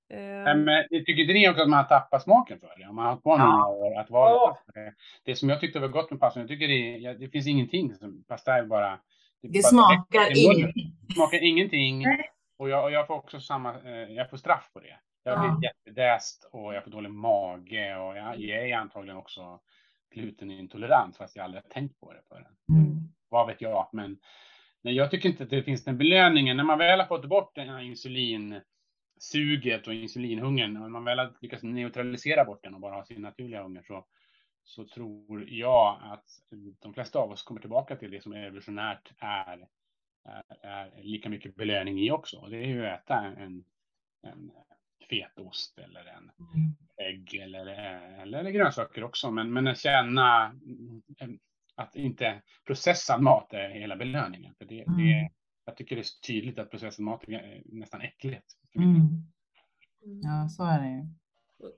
Men, men tycker inte ni också att man har tappat smaken för det? Om man har hållit på några år att vara ja. det. som jag tyckte var gott med pastan, jag tycker det, det finns ingenting som pasta är bara. Det, det smakar ingenting. Det smakar ingenting. Och jag, och jag får också samma, eh, jag får straff på det. Jag blir ja. jättedäst och jag får dålig mage och jag, jag är antagligen också glutenintolerant fast jag aldrig har tänkt på det förrän. Mm. Vad vet jag, men nej, jag tycker inte att det finns den belöningen. När man väl har fått bort den här insulin suget och insulinhungern, om man väl har lyckats neutralisera bort den och bara ha sin naturliga hunger så, så tror jag att de flesta av oss kommer tillbaka till det som evolutionärt är, är, är lika mycket belöning i också. Det är ju att äta en, en fetaost eller en mm. ägg eller, eller, eller grönsaker också. Men, men att känna att inte processad mat är hela belöningen. För det, mm. det, jag tycker det är tydligt att processad mat är nästan äckligt. Mm. Ja, så är det ju.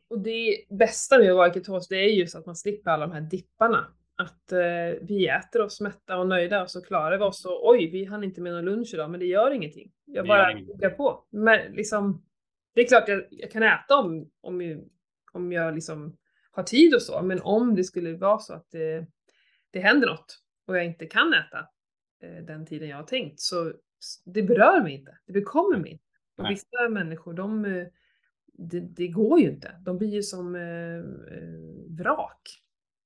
Och det bästa med att vara ketos, det är just att man slipper alla de här dipparna. Att eh, vi äter oss mätta och nöjda och så klarar vi oss och oj, vi hann inte med någon lunch idag, men det gör ingenting. Jag bara tuggar på. Men liksom, det är klart jag, jag kan äta om, om, jag, om jag liksom har tid och så, men om det skulle vara så att det, det händer något och jag inte kan äta eh, den tiden jag har tänkt så det berör mig inte. Det bekommer mig inte. Och vissa människor, de, eh, det, det, går ju inte. De blir ju som eh, eh vrak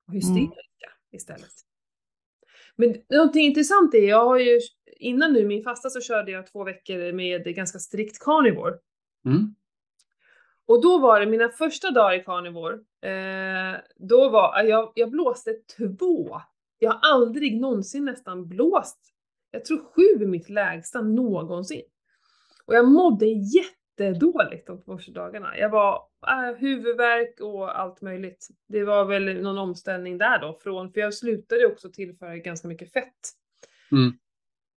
och hysteriska mm. istället. Men någonting intressant är, jag har ju innan nu min fasta så körde jag två veckor med ganska strikt carnivore. Mm. Och då var det mina första dagar i carnivore, eh, då var jag, jag blåste två. Jag har aldrig någonsin nästan blåst, jag tror sju är mitt lägsta någonsin. Och jag mådde jättedåligt de första dagarna. Jag var äh, huvudvärk och allt möjligt. Det var väl någon omställning där då från, för jag slutade också tillföra ganska mycket fett. Mm.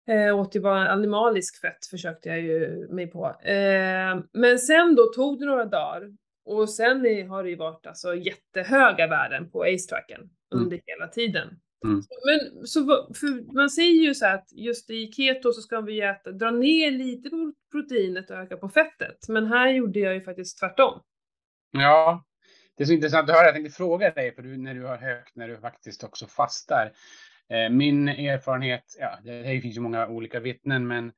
Eh, åt ju bara animalisk fett försökte jag ju mig på. Eh, men sen då tog det några dagar och sen har det ju varit alltså jättehöga värden på ACE-tracken mm. under hela tiden. Mm. Men så, man säger ju så att just i keto så ska vi äta, dra ner lite på proteinet och öka på fettet. Men här gjorde jag ju faktiskt tvärtom. Ja, det är så intressant att höra. Jag tänkte fråga dig, för du, när du har högt, när du faktiskt också fastar. Eh, min erfarenhet, ja, det finns ju många olika vittnen, men,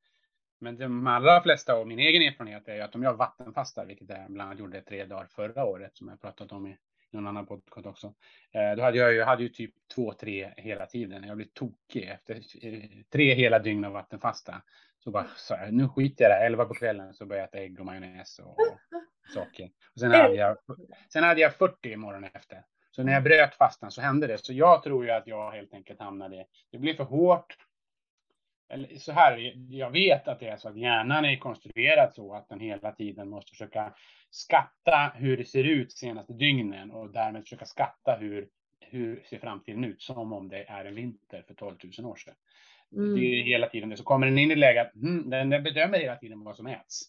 men de allra flesta och min egen erfarenhet är att om jag vattenfastar, vilket jag bland annat gjorde tre dagar förra året, som jag pratat om i någon annan podcast också. Eh, då hade jag ju, hade ju typ två, tre hela tiden. Jag blev tokig efter eh, tre hela dygn av vattenfasta. Så bara, så här, nu skiter jag det. Elva på kvällen så började jag äta ägg och majonnäs och, och saker. Och sen, hade jag, sen hade jag 40 morgonen efter. Så när jag bröt fastan så hände det. Så jag tror ju att jag helt enkelt hamnade, det blev för hårt. Eller så här, jag vet att det är så att hjärnan är konstruerad så att den hela tiden måste försöka skatta hur det ser ut senaste dygnen och därmed försöka skatta hur, hur ser framtiden ut som om det är en vinter för 12 000 år sedan. Mm. Det är hela tiden det. Så kommer den in i läget att hmm, den, den bedömer hela tiden vad som äts.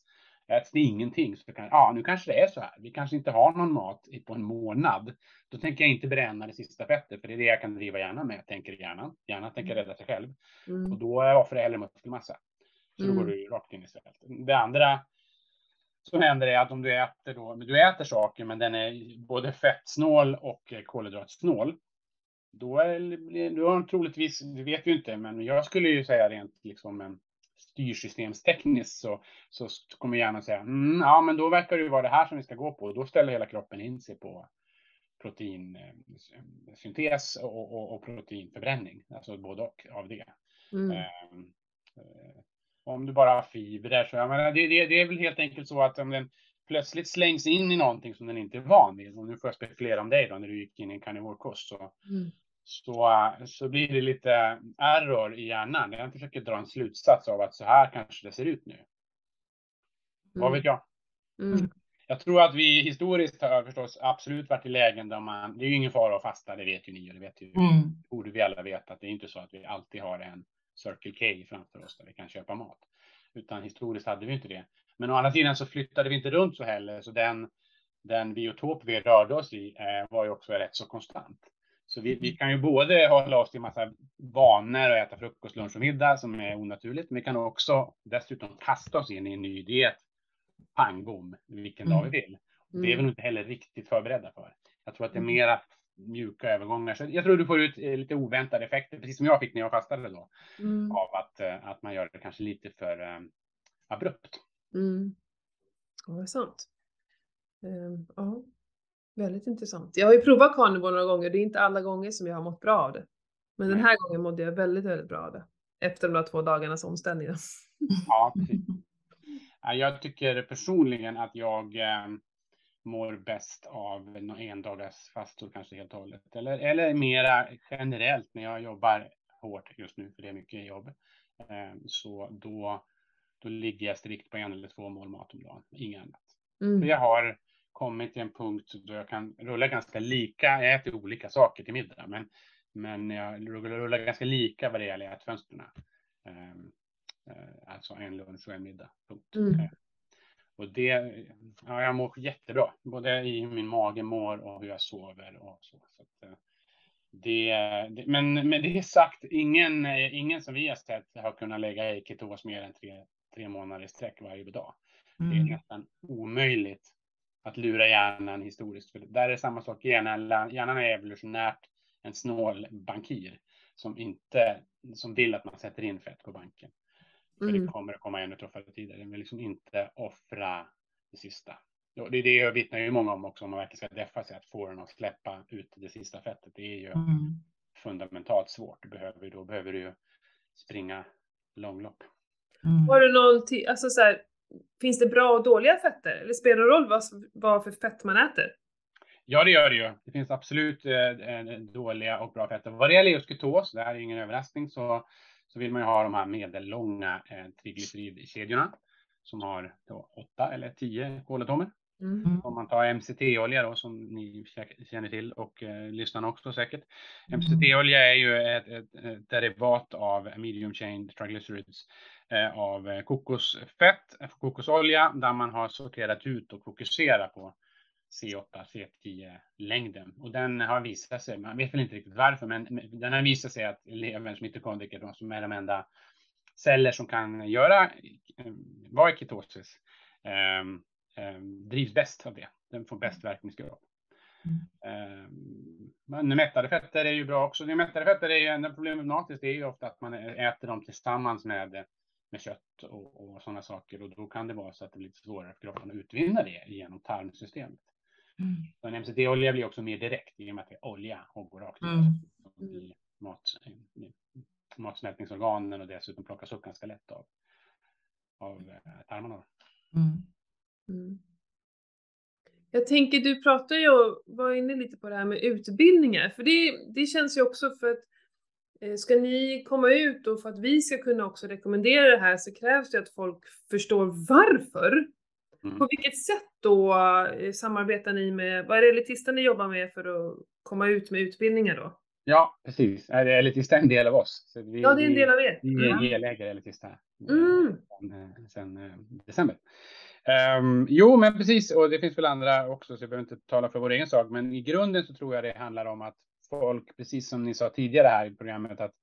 Äts det ingenting så kan, ja nu kanske det är så här. Vi kanske inte har någon mat på en månad. Då tänker jag inte bränna det sista fettet, för det är det jag kan driva hjärnan med, tänker hjärnan. Hjärnan tänker rädda sig själv. Mm. Och då offrar jag hellre muskelmassa. Så då går mm. du rakt in i svält. Det andra som händer är att om du äter då, du äter saker men den är både fettsnål och kolhydratsnål. Då är du har troligtvis, det vet vi inte, men jag skulle ju säga rent liksom styrsystemstekniskt så, så kommer hjärnan säga mm, ja, men då verkar det ju vara det här som vi ska gå på. Och då ställer hela kroppen in sig på proteinsyntes och, och, och proteinförbränning, alltså både och av det. Mm. Um, om du bara har fibrer så jag menar, det, det, det, är väl helt enkelt så att om den plötsligt slängs in i någonting som den inte är van vid, och nu får jag spekulera om dig då när du gick in i en karnivorkost, så, mm. Så, så blir det lite error i hjärnan. Jag försöker dra en slutsats av att så här kanske det ser ut nu. Mm. Vad vet jag? Mm. Jag tror att vi historiskt har förstås absolut varit i lägen där man, det är ju ingen fara att fasta, det vet ju ni och det vet ju, mm. borde vi alla veta, att det är inte så att vi alltid har en Circle K framför oss där vi kan köpa mat. Utan historiskt hade vi inte det. Men å andra sidan så flyttade vi inte runt så heller, så den, den biotop vi rörde oss i eh, var ju också rätt så konstant. Så vi, vi, kan ju både hålla oss till massa vanor och äta frukost, lunch och middag som är onaturligt, men vi kan också dessutom kasta oss in i en ny diet. Pang bom, vilken mm. dag vi vill. Det är vi mm. nog inte heller riktigt förberedda för. Jag tror att det är mm. mera mjuka övergångar. Så jag tror du får ut eh, lite oväntade effekter, precis som jag fick när jag fastade då. Mm. Av att, eh, att man gör det kanske lite för um, abrupt. Mm. Ja, det är sant. Um, ja, väldigt intressant. Jag har ju provat carnivore några gånger. Det är inte alla gånger som jag har mått bra av det. Men den här gången mådde jag väldigt, väldigt bra av det. Efter de där två dagarnas omställningar. Ja, precis. Jag tycker personligen att jag um, mår bäst av en dagars fastor kanske helt och hållet. Eller, eller mera generellt när jag jobbar hårt just nu, för det är mycket jobb. Eh, så då, då ligger jag strikt på en eller två mål mat om dagen, inget annat. Mm. För jag har kommit till en punkt då jag kan rulla ganska lika, jag äter olika saker till middag, men, men jag rullar ganska lika vad det gäller ätfönstren. Eh, eh, alltså en lunch och en middag, punkt. Mm. Och det, ja, jag mår jättebra, både i min mage mår och hur jag sover och så. så att, eh, det, det, men med det sagt, ingen, ingen som vi har sett har kunnat lägga i ketos mer än tre, tre månader i sträck varje dag. Mm. Det är mm. nästan omöjligt att lura hjärnan historiskt. För där är det samma sak, hjärnan, hjärnan är evolutionärt en snål bankir som inte, som vill att man sätter in fett på banken. För mm. det kommer att komma ännu tuffare tider. Den vill liksom inte offra det sista. Det är det vittnar ju många om också, om man verkligen ska deffa sig, att få den att släppa ut det sista fettet. Det är ju mm. fundamentalt svårt. Du behöver, då behöver du springa långlopp. Mm. Har du någon, alltså så här, finns det bra och dåliga fetter? Eller spelar det roll vad, vad för fett man äter? Ja, det gör det ju. Det finns absolut eh, dåliga och bra fetter. Vad det gäller just ketos, det här är ingen överraskning, så, så vill man ju ha de här medellånga eh, triglyceridkedjorna som har då 8 eller 10 kolatomer. Mm. Om man tar MCT-olja då som ni känner till och eh, lyssnarna också säkert. Mm. MCT-olja är ju ett, ett, ett, derivat av medium chain triglycerides av eh, kokosfett, kokosolja där man har sorterat ut och fokuserat på C8, C10 längden och den har visat sig, man vet väl inte riktigt varför, men den har visat sig att leverns mitokondrier, som är de enda celler som kan göra, eh, vara i ketosis, um, um, drivs bäst av det. Den får bäst verkningsgrad. Mm. Men mättade fetter är ju bra också. Det mättade fetter är ju, problemet med är ju ofta att man äter dem tillsammans med, med kött och, och sådana saker och då kan det vara så att det blir lite svårare för kroppen att utvinna det genom tarmsystemet. Mm. En MCT-olja blir också mer direkt i och med att det är olja och går rakt mm. i mat, matsmältningsorganen och dessutom plockas upp ganska lätt av, av eh, tarmarna. Mm. Mm. Jag tänker, du pratar ju och var inne lite på det här med utbildningar, för det, det känns ju också för att ska ni komma ut och för att vi ska kunna också rekommendera det här så krävs det att folk förstår varför. Mm. På vilket sätt då eh, samarbetar ni med, vad är det elitista ni jobbar med för att komma ut med utbildningar då? Ja, precis. Elitista är en del av oss. Vi, ja, det är en del av er. Vi är helägare Elitista mm. sen, sen december. Um, jo, men precis, och det finns väl andra också, så jag behöver inte tala för vår egen sak, men i grunden så tror jag det handlar om att folk, precis som ni sa tidigare här i programmet, att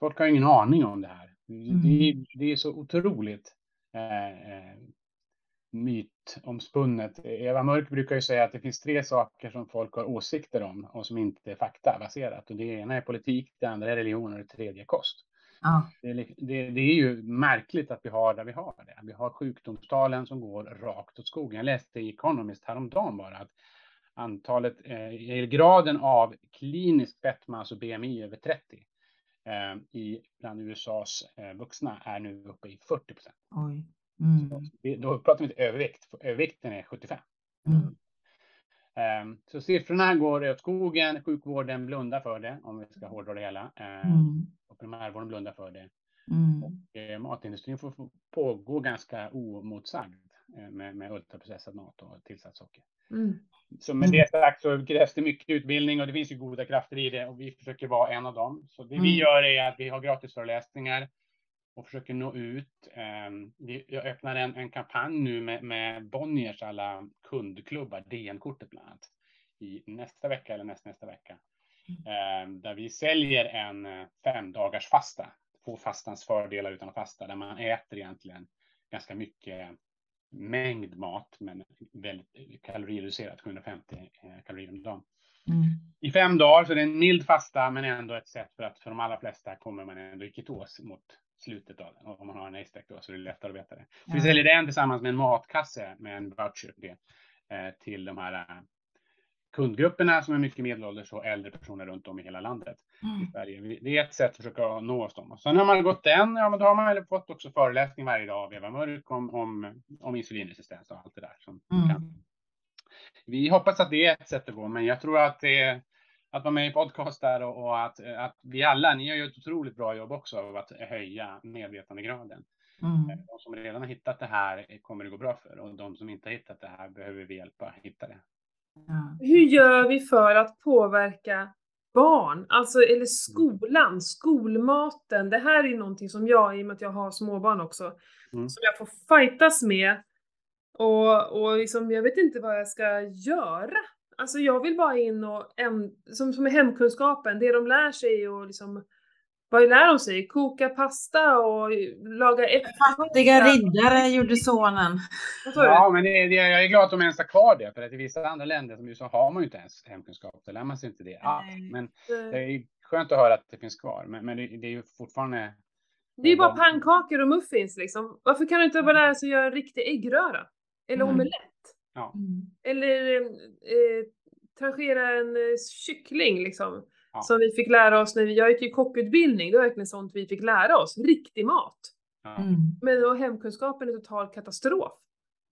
folk har ingen aning om det här. Mm. Det, det, är så otroligt eh, eh, mytomspunnet. Eva Mörk brukar ju säga att det finns tre saker som folk har åsikter om och som inte är faktabaserat. Och det ena är politik, det andra är religion och det tredje är kost. Ja. Det, är, det, det, är ju märkligt att vi har där vi har det. Vi har sjukdomstalen som går rakt åt skogen. Jag läste i Economist häromdagen bara att antalet, eh, graden av klinisk fetma, alltså BMI över 30, eh, i, bland USAs eh, vuxna är nu uppe i 40 procent. Mm. Då pratar vi inte övervikt, övervikten är 75. Mm. Um, så siffrorna går åt skogen, sjukvården blundar för det, om vi ska hårdra det hela. Um, mm. Och primärvården blundar för det. Mm. Och eh, matindustrin får pågå ganska omotsagd med, med ultraprocessad mat och tillsatt socker. Mm. Så med det sagt så krävs det mycket utbildning och det finns ju goda krafter i det och vi försöker vara en av dem. Så det vi mm. gör är att vi har gratisföreläsningar och försöker nå ut. Ehm, jag öppnar en, en kampanj nu med, med Bonniers alla kundklubbar, DN-kortet bland annat, i nästa vecka eller näst, nästa vecka. Mm. Där vi säljer en eh, fem dagars fasta, få fastans fördelar utan att fasta, där man äter egentligen ganska mycket mängd mat, men väldigt kalorireducerat, 750 eh, kalorier om dagen. Mm. I fem dagar, så det är en mild fasta, men ändå ett sätt för att för de allra flesta kommer man ändå i ketos mot slutet av den. Om man har en A-stack då så är det lättare att veta det. Så ja. vi säljer den tillsammans med en matkasse med en voucher eh, till de här eh, kundgrupperna som är mycket medelålders och äldre personer runt om i hela landet mm. i Sverige. Det är ett sätt att försöka nå oss dem. Sen har man gått den, ja men då har man fått också föreläsning varje dag av Eva Mörk om, om, om insulinresistens och allt det där. Som mm. kan. Vi hoppas att det är ett sätt att gå, men jag tror att det att vara med i podcastar och, och att, att vi alla, ni gör ju ett otroligt bra jobb också av att höja medvetandegraden. Mm. Eh, de som redan har hittat det här kommer det gå bra för och de som inte har hittat det här behöver vi hjälpa hitta det. Hur gör vi för att påverka barn, alltså eller skolan, skolmaten. Det här är någonting som jag, i och med att jag har småbarn också, mm. som jag får fightas med. Och, och liksom, jag vet inte vad jag ska göra Alltså jag vill bara in och, en, som, som är hemkunskapen, det de lär sig och liksom vad lär de sig? Koka pasta och laga äppelpasta? Fattiga riddare gjorde sonen. Ja, men det, det, jag är glad att de ens har kvar det, för att i vissa andra länder som USA har man ju inte ens hemkunskap, så lär man sig inte det alls. Men det är skönt att höra att det finns kvar, men, men det, det är ju fortfarande det är ju bara pannkakor och muffins liksom. Varför kan du inte bara lära sig att göra en riktig äggröra? Eller mm. omelett? Ja. Mm. Eller eh, tangera en eh, kyckling liksom. Ja. Som vi fick lära oss när vi, jag gick ju kockutbildning, det var verkligen sånt vi fick lära oss. Riktig mat. Mm. Men då hemkunskapen är total katastrof.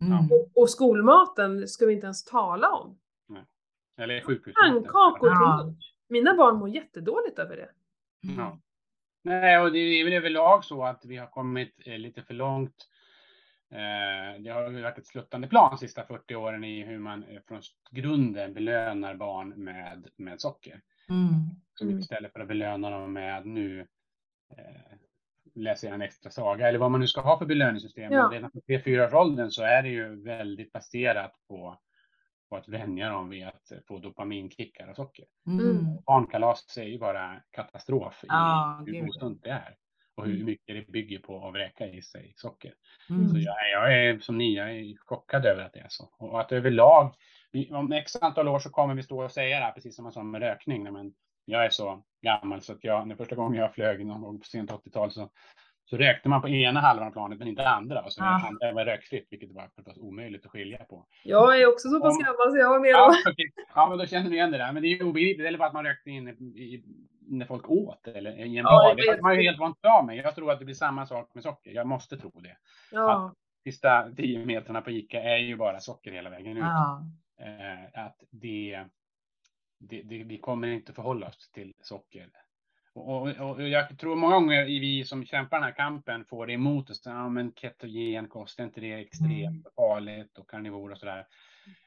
Mm. Och, och, skolmaten ska vi inte ens tala om. Nej. Eller sjukhusmaten. Pannkakor till lunch. Mina barn mår jättedåligt över det. Ja. Nej, och det är väl överlag så att vi har kommit eh, lite för långt. Eh, det har varit ett sluttande plan de sista 40 åren i hur man eh, från grunden belönar barn med, med socker. Mm. Så mm. istället för att belöna dem med nu läser jag en extra saga eller vad man nu ska ha för belöningssystem. Ja. Redan på 3-4 års åldern så är det ju väldigt baserat på på att vänja dem vid att få dopaminkickar av socker. Mm. Barnkalas är ju bara katastrof i ah, hur osunt det är och hur mm. mycket det bygger på att vräka i sig socker. Mm. Så jag, jag, är som ni, jag är chockad över att det är så. Och att överlag, om x antal år så kommer vi stå och säga det här, precis som man sa med rökning. Men jag är så gammal så att jag, den första gången jag flög någon gång på sent 80-tal så så rökte man på ena halvan av planet men inte andra. Och så ja. andra var rökfritt, vilket var förstås omöjligt att skilja på. Jag är också så pass gammal så jag var med då. Ja, okay. ja, men då känner ni igen det där. Men det är ju obegripligt. Eller bara att man rökte in i, när folk åt eller i en ja, bar. Det hade man ju helt vant av med. Jag tror att det blir samma sak med socker. Jag måste tro det. Ja. Att sista tio metrarna på Ica är ju bara socker hela vägen ut. Ja. Eh, att det, det, det, vi kommer inte förhålla oss till socker och, och, och, jag tror många gånger vi som kämpar den här kampen får det emot oss. Ja, men ketogen kost, är inte det extremt mm. farligt och karnivor och sådär.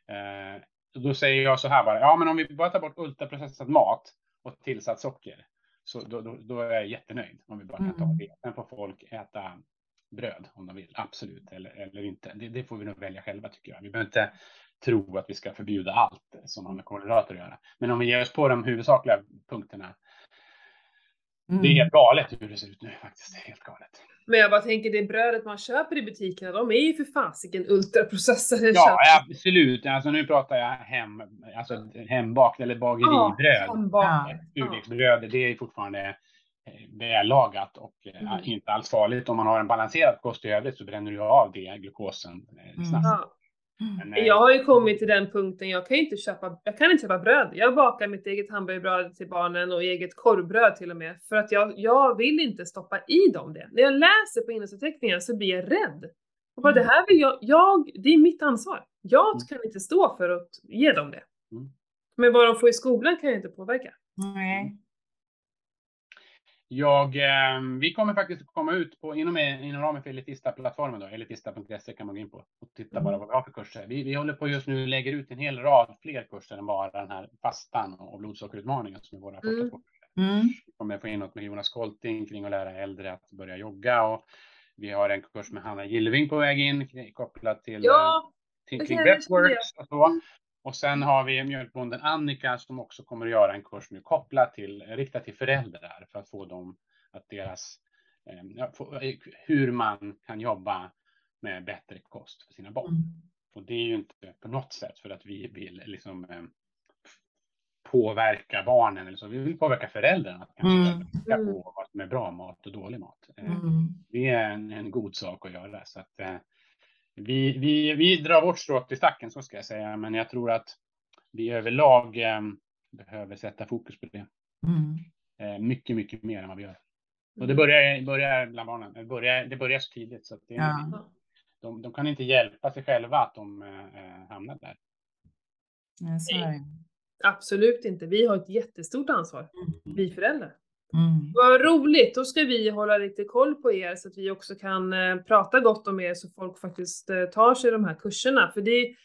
Eh, då säger jag så här bara, ja men om vi bara tar bort ultraprocessad mat och tillsatt socker, så då, då, då är jag jättenöjd om vi bara kan ta mm. det. Sen får folk äta bröd om de vill, absolut, eller, eller inte. Det, det, får vi nog välja själva tycker jag. Vi behöver inte tro att vi ska förbjuda allt som har med kolhydrater att göra. Men om vi ger oss på de huvudsakliga punkterna Mm. Det är helt galet hur det ser ut nu faktiskt. Det är helt galet. Men jag bara tänker det brödet man köper i butikerna, de är ju för fasiken ultraprocessade. Ja, absolut. Alltså nu pratar jag hem, alltså hembakt eller bageribröd. Ja, Surdegsbröd, det är fortfarande eh, vällagat och eh, mm. inte alls farligt. Om man har en balanserad kost i övrigt så bränner du av det glukosen eh, snabbt. Mm. Men, mm. jag har ju kommit till den punkten, jag kan inte köpa, jag kan inte köpa bröd. Jag bakar mitt eget hamburgerbröd till barnen och eget korvbröd till och med. För att jag, jag vill inte stoppa i dem det. När jag läser på innehållsförteckningen så blir jag rädd. Och bara, mm. det här vill jag, jag, det är mitt ansvar. Jag mm. kan inte stå för att ge dem det. Mm. Men vad de får i skolan kan jag inte påverka. Nej. Jag, eh, vi kommer faktiskt komma ut på, inom, inom ramen för Elitista-plattformen, då, elitista.se kan man gå in på och titta bara mm. vad vi har för kurser. Vi, vi håller på just nu lägger ut en hel rad fler kurser än bara den här fastan och blodsockerutmaningen som är våra första mm. kurser. Mm. Vi kommer få in något med Jonas Kolting kring att lära äldre att börja jogga och vi har en kurs med Hanna Gillving på väg in kopplat till, ja, eh, till kring breathworks och så. Och sen har vi mjölkbonden Annika som också kommer att göra en kurs nu kopplat till, riktad till föräldrar för att få dem att deras, eh, hur man kan jobba med bättre kost för sina barn. Mm. Och det är ju inte på något sätt för att vi vill liksom eh, påverka barnen eller så. Vi vill påverka föräldrarna att kanske mm. på vad som är bra mat och dålig mat. Eh, mm. Det är en, en, god sak att göra så att eh, vi, vi, vi drar vårt strå till stacken, så ska jag säga, men jag tror att vi överlag eh, behöver sätta fokus på det. Mm. Eh, mycket, mycket mer än vad vi gör. Och det mm. börjar, börjar bland barnen. Det börjar, det börjar så tidigt så att det, ja. de, de kan inte hjälpa sig själva att de eh, hamnar där. Ja, Absolut inte. Vi har ett jättestort ansvar, mm. vi föräldrar. Mm. Vad roligt, då ska vi hålla lite koll på er så att vi också kan eh, prata gott om er så folk faktiskt eh, tar sig de här kurserna. För det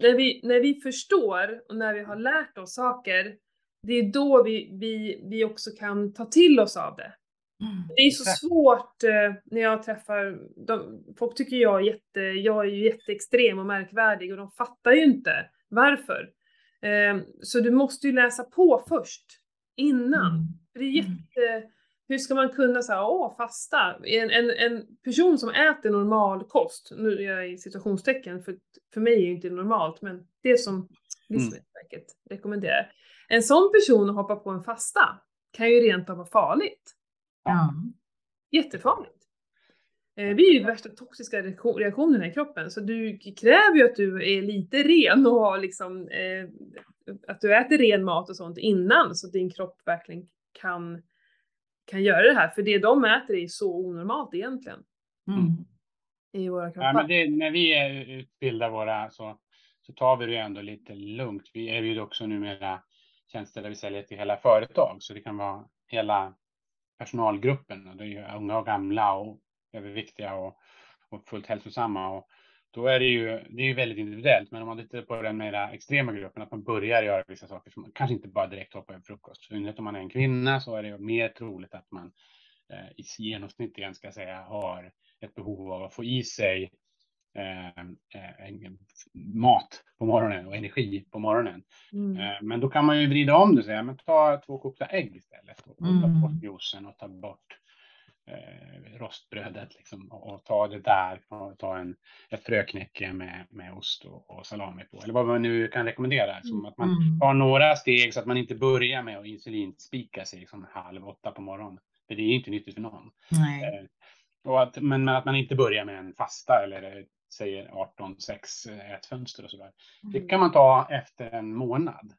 när vi, när vi förstår och när vi har lärt oss saker, det är då vi, vi, vi också kan ta till oss av det. Mm. Det är så svårt eh, när jag träffar, de, folk tycker jag är jätte, jag är ju jätteextrem och märkvärdig och de fattar ju inte varför. Eh, så du måste ju läsa på först, innan. Mm. För det är mm. jätte... Hur ska man kunna säga, åh, fasta? En, en, en person som äter normal kost, nu är jag i situationstecken, för, för mig är det inte normalt, men det som Livsmedelsverket mm. rekommenderar. En sån person att hoppa på en fasta kan ju rent av vara farligt. Ja. Jättefarligt. Eh, vi är ju värsta toxiska reaktionerna i kroppen, så du kräver ju att du är lite ren och har liksom eh, att du äter ren mat och sånt innan så att din kropp verkligen kan, kan göra det här. För det de äter är så onormalt egentligen. Mm. I våra kroppar. Ja, men det, när vi utbildar våra så, så tar vi det ändå lite lugnt. Vi erbjuder också numera tjänster där vi säljer till hela företag. Så det kan vara hela personalgruppen. Och det är ju unga och gamla och överviktiga och, och fullt hälsosamma. Och då är det ju, det är ju väldigt individuellt. Men om man tittar på den mera extrema gruppen, att man börjar göra vissa saker som man kanske inte bara direkt hoppar över frukost. För om man är en kvinna så är det mer troligt att man eh, i genomsnitt igen ska säga har ett behov av att få i sig Eh, eh, mat på morgonen och energi på morgonen. Mm. Eh, men då kan man ju vrida om det och säga, men ta två kokta ägg istället och, och ta bort mm. juicen och ta bort eh, rostbrödet liksom, och, och, ta det där och ta en, ett fröknäcke med, med ost och, och, salami på. Eller vad man nu kan rekommendera. Som att man mm. tar några steg så att man inte börjar med att insulinspika sig liksom halv åtta på morgonen. För det är inte nyttigt för någon. Eh, och att, men att man inte börjar med en fasta eller säger 18-6 eh, ätfönster och sådär. Mm. Det kan man ta efter en månad.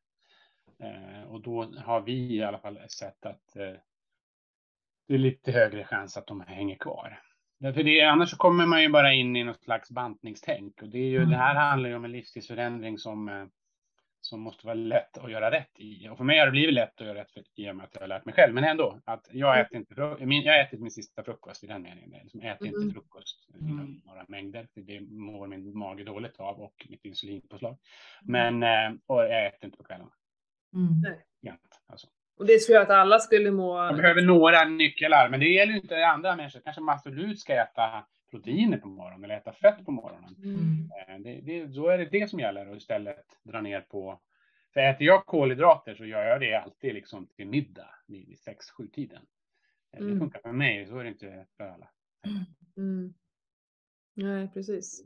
Eh, och då har vi i alla fall sett att eh, det är lite högre chans att de hänger kvar. Därför det, annars så kommer man ju bara in i något slags bantningstänk. Och det, är ju, mm. det här handlar ju om en livsstilsförändring som eh, som måste vara lätt att göra rätt i. Och för mig har det blivit lätt att göra rätt för, i och med att jag har lärt mig själv. Men ändå, att jag mm. äter inte min, jag ätit min sista frukost i den meningen. Jag liksom äter mm. inte frukost i mm. några mängder, för det mår min mage dåligt av och mitt insulinpåslag. Mm. Men, eh, och jag äter inte på kvällarna. Mm. Jämt, alltså. Och det tror jag att alla skulle må... Man behöver några nycklar, men det gäller ju inte andra människor. Kanske man absolut ska äta proteiner på morgonen eller äta fett på morgonen. Mm. Eh, det, det, då är det det som gäller och istället dra ner på för äter jag kolhydrater så gör jag det alltid liksom till middag vid 6-7 tiden. Eh, det mm. funkar för mig, så är det inte för alla. Mm. Nej, precis.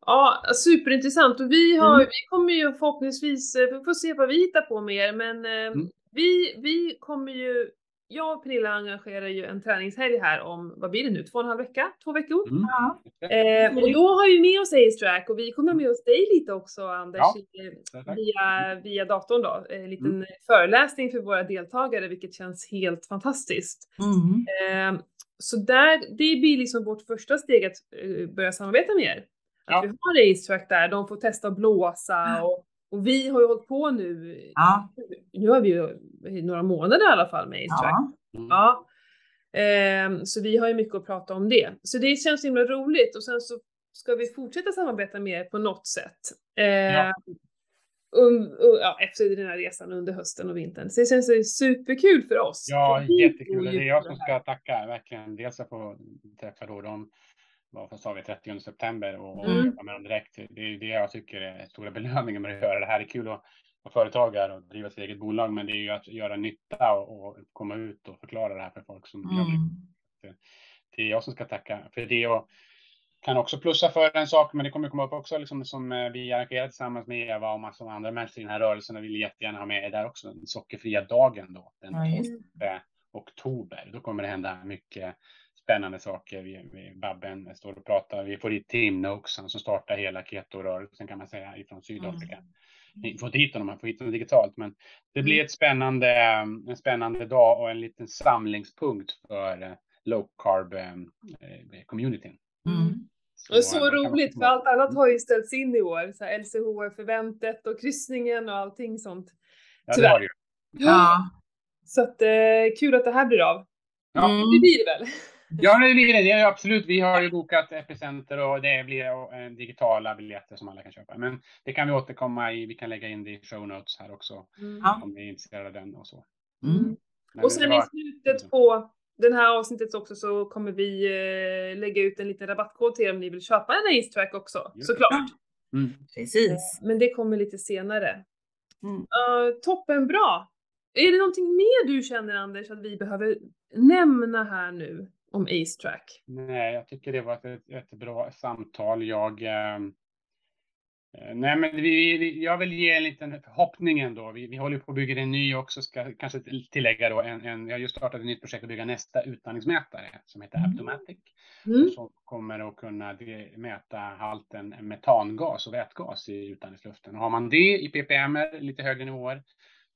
Ja, superintressant och vi har, mm. vi kommer ju förhoppningsvis, eh, vi får se vad vi hittar på mer, men mm. Vi, vi kommer ju jag och Pernilla engagerar ju en träningshelg här om, vad blir det nu, två och en halv vecka? Två veckor? Mm. Eh, och då har vi med oss Ace och vi kommer med oss dig lite också Anders, ja. via, via datorn då. En liten mm. föreläsning för våra deltagare, vilket känns helt fantastiskt. Mm. Eh, så där, det blir liksom vårt första steg att uh, börja samarbeta med er. Ja. Att vi har Ace där, de får testa att blåsa och och vi har ju hållit på nu, ja. nu har vi ju några månader i alla fall med Ace ja. Mm. ja. Eh, så vi har ju mycket att prata om det. Så det känns himla roligt och sen så ska vi fortsätta samarbeta med er på något sätt. Eh, ja. Um, uh, ja, efter den här resan under hösten och vintern. Så det känns superkul för oss. Ja, jättekul. Det är jag som ska tacka verkligen. Dels att få träffa då dem vad sa vi, 30 september och, mm. jobba med dem direkt. Det är det jag tycker är stora belöningen med att göra det här. Det är kul att vara företagare och driva sitt eget bolag, men det är ju att göra nytta och, och komma ut och förklara det här för folk som mm. det. Det är jag som ska tacka för det och kan också plussa för en sak, men det kommer komma upp också, liksom, som eh, vi arrangerar tillsammans med Eva och massor av andra människor i den här rörelsen och vill jättegärna ha med er där också, den sockerfria dagen då, den 12 oktober. Då kommer det hända mycket spännande saker. Vi, vi, Babben står och pratar. Vi får hit Tim Noakes som startar hela keto-rörelsen kan man säga ifrån Sydafrika. Mm. Ni får inte hit honom, man får hit honom digitalt, men det blir mm. ett spännande, en spännande dag och en liten samlingspunkt för eh, low carb eh, eh, communityn. Mm. Så, och så roligt, för allt annat har ju ställts in i år. Så LCHF-eventet och kryssningen och allting sånt. Ja, det har det ju. Ja. Så att, eh, kul att det här blir av. Ja. Det blir det väl? Ja, det blir det. det är absolut. Vi har ju bokat Epicenter och det blir eh, digitala biljetter som alla kan köpa. Men det kan vi återkomma i. Vi kan lägga in det i show notes här också. Mm. Om ni är intresserade av den och så. Mm. Och sen var... i slutet på den här avsnittet också så kommer vi eh, lägga ut en liten rabattkod till er om ni vill köpa en Ace Track också, Just. såklart. Mm. Precis. Eh, men det kommer lite senare. Mm. Uh, toppen bra. Är det någonting mer du känner Anders att vi behöver nämna här nu? Om Ace Track? Nej, jag tycker det var ett, ett bra samtal. Jag, eh, Eh, nej, men vi, vi, jag vill ge en liten förhoppning ändå. Vi, vi håller på att bygga en ny också, ska kanske tillägga då. En, en, jag har just startat ett nytt projekt att bygga nästa utandningsmätare som heter mm. Abdomatic. Mm. Som kommer att kunna mäta halten metangas och vätgas i utandningsluften. Och har man det i ppm, lite högre nivåer,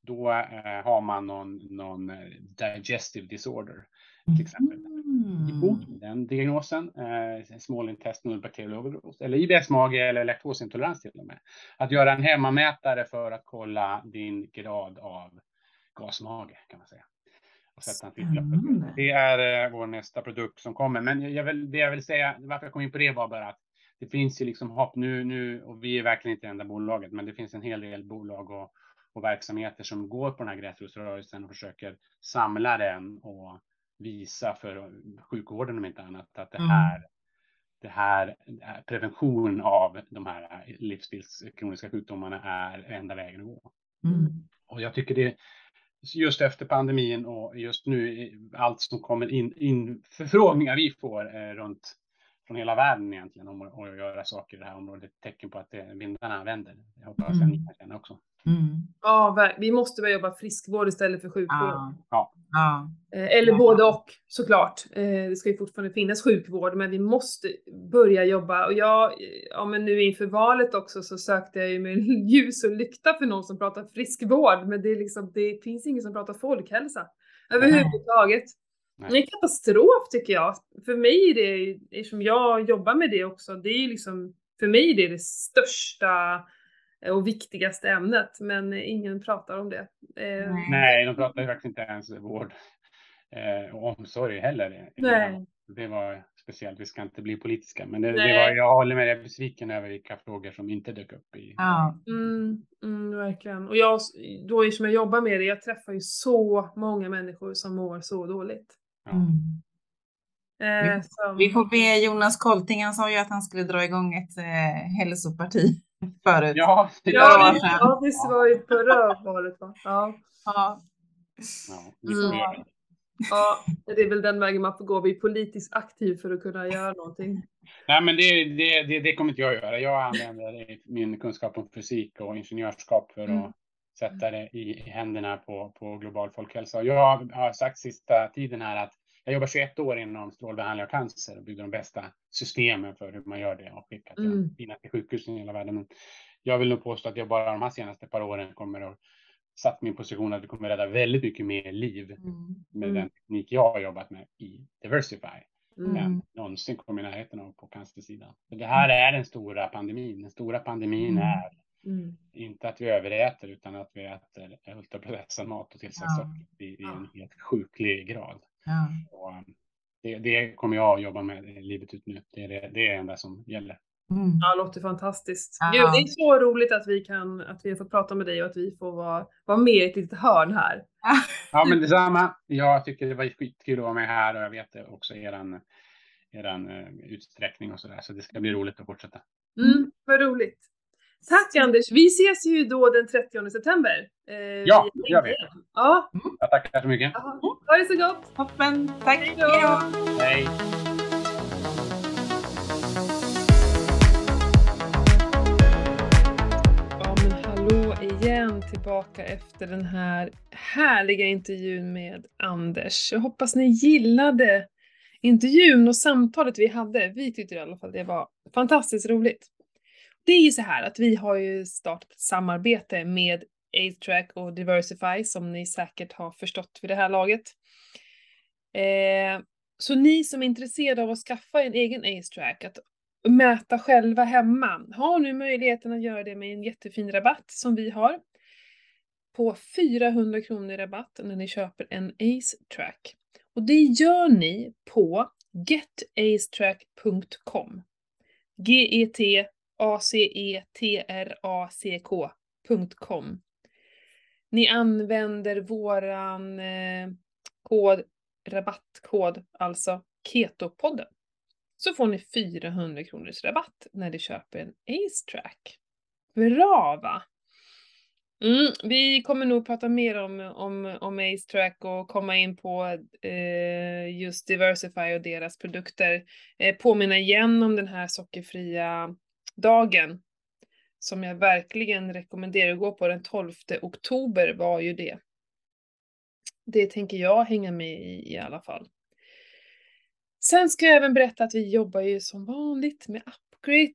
då eh, har man någon, någon eh, digestive disorder till exempel. Mm. Den diagnosen, eh, small intestinal bacterial overgrowth, eller IBS-mage eller laktosintolerans till och med. Att göra en hemmamätare för att kolla din grad av gasmage kan man säga. Och sätta en det är eh, vår nästa produkt som kommer. Men jag vill, det jag vill säga, varför jag kom in på det var bara att det finns ju liksom hopp nu, nu och vi är verkligen inte det enda bolaget, men det finns en hel del bolag och, och verksamheter som går på den här gräsrotsrörelsen och försöker samla den och visa för sjukvården om inte annat att det mm. här, mm. det här prevention av de här livsstilskroniska sjukdomarna är enda vägen att gå. Mm. Och jag tycker det just efter pandemin och just nu allt som kommer in, in förfrågningar vi får eh, runt från hela världen egentligen om att, att göra saker i det här området, tecken på att det, vindarna vänder. Jag hoppas mm. att ni kan känna också. Mm. Ja, vi måste börja jobba friskvård istället för sjukvård. Ja. ja. Eh, eller ja. både och såklart. Eh, det ska ju fortfarande finnas sjukvård, men vi måste börja jobba. Och jag, ja men nu inför valet också så sökte jag ju med ljus och lykta för någon som pratar friskvård, men det är liksom, det finns ingen som pratar folkhälsa överhuvudtaget. Nej. Det är en katastrof tycker jag. För mig är det, eftersom jag jobbar med det också, det är liksom, för mig är det det största och viktigaste ämnet, men ingen pratar om det. Eh, Nej, de pratar ju faktiskt inte ens vård eh, och omsorg heller. Nej. Det var speciellt, vi ska inte bli politiska, men det, det var, jag håller med, dig besviken över vilka frågor som inte dök upp i. Ja, mm, mm, verkligen. Och jag, då som jag jobbar med det, jag träffar ju så många människor som mår så dåligt. Ja. Mm. Eh, vi, som... vi, får be Jonas Kolting, han sa ju att han skulle dra igång ett eh, hälsoparti förut. Ja, det, ja, det, ja, det var ju förra valet va? Ja. Ja. Ja, mm. ja, det är väl den vägen man får gå. Vi är politiskt aktiv för att kunna göra någonting. Nej, men det, det, det, det kommer inte jag göra. Jag använder min kunskap om fysik och ingenjörskap för mm. Sätta det i händerna på, på global folkhälsa. Jag har sagt sista tiden här att jag jobbar 21 år inom strålbehandling av cancer och bygger de bästa systemen för hur man gör det och skickar till mm. finaste sjukhusen i hela världen. Men jag vill nog påstå att jag bara de här senaste par åren kommer att satt min position att vi kommer rädda väldigt mycket mer liv mm. med mm. den teknik jag har jobbat med i Diversify mm. än någonsin kommer i närheten av på cancersidan. För det här är den stora pandemin. Den stora pandemin mm. är mm. inte att vi överäter utan att vi äter ultraprocessad mat och tillsatt ja. socker i, i en helt sjuklig grad. Ja. Och, um, det, det, kommer jag att jobba med livet ut nu. Det är det, det, är det enda som gäller. Mm. Ja, det låter fantastiskt. Gud, det är så roligt att vi kan, att vi har fått prata med dig och att vi får vara, vara med i ett litet hörn här. Ja, men detsamma. Jag tycker det var skitkul att vara med här och jag vet också eran, eran uh, utsträckning och så där. Så det ska bli roligt att fortsätta. Mm, vad roligt. Tack Anders! Vi ses ju då den 30 september. Eh, ja, det gör vi. Ja. Mm. Jag tackar så mycket. Aha. Ha det så gott! Toppen! Tack! Hej då! Hej! Ja men hallå igen tillbaka efter den här härliga intervjun med Anders. Jag hoppas ni gillade intervjun och samtalet vi hade. Vi tyckte i alla fall det var fantastiskt roligt. Det är ju så här att vi har ju startat ett samarbete med AceTrack och Diversify som ni säkert har förstått vid det här laget. Eh, så ni som är intresserade av att skaffa en egen AceTrack, att mäta själva hemma, har nu möjligheten att göra det med en jättefin rabatt som vi har på 400 kronor i rabatt när ni köper en AceTrack. Och det gör ni på getacetrack.com. G-E-T acetrack.com. Ni använder våran eh, kod, rabattkod, alltså Ketopodden. Så får ni 400 kronors rabatt när ni köper en AceTrack. Bra va? Mm, vi kommer nog prata mer om, om, om AceTrack och komma in på eh, just Diversify och deras produkter. Eh, påminna igen om den här sockerfria dagen som jag verkligen rekommenderar att gå på den 12 oktober var ju det. Det tänker jag hänga med i i alla fall. Sen ska jag även berätta att vi jobbar ju som vanligt med Upgrid.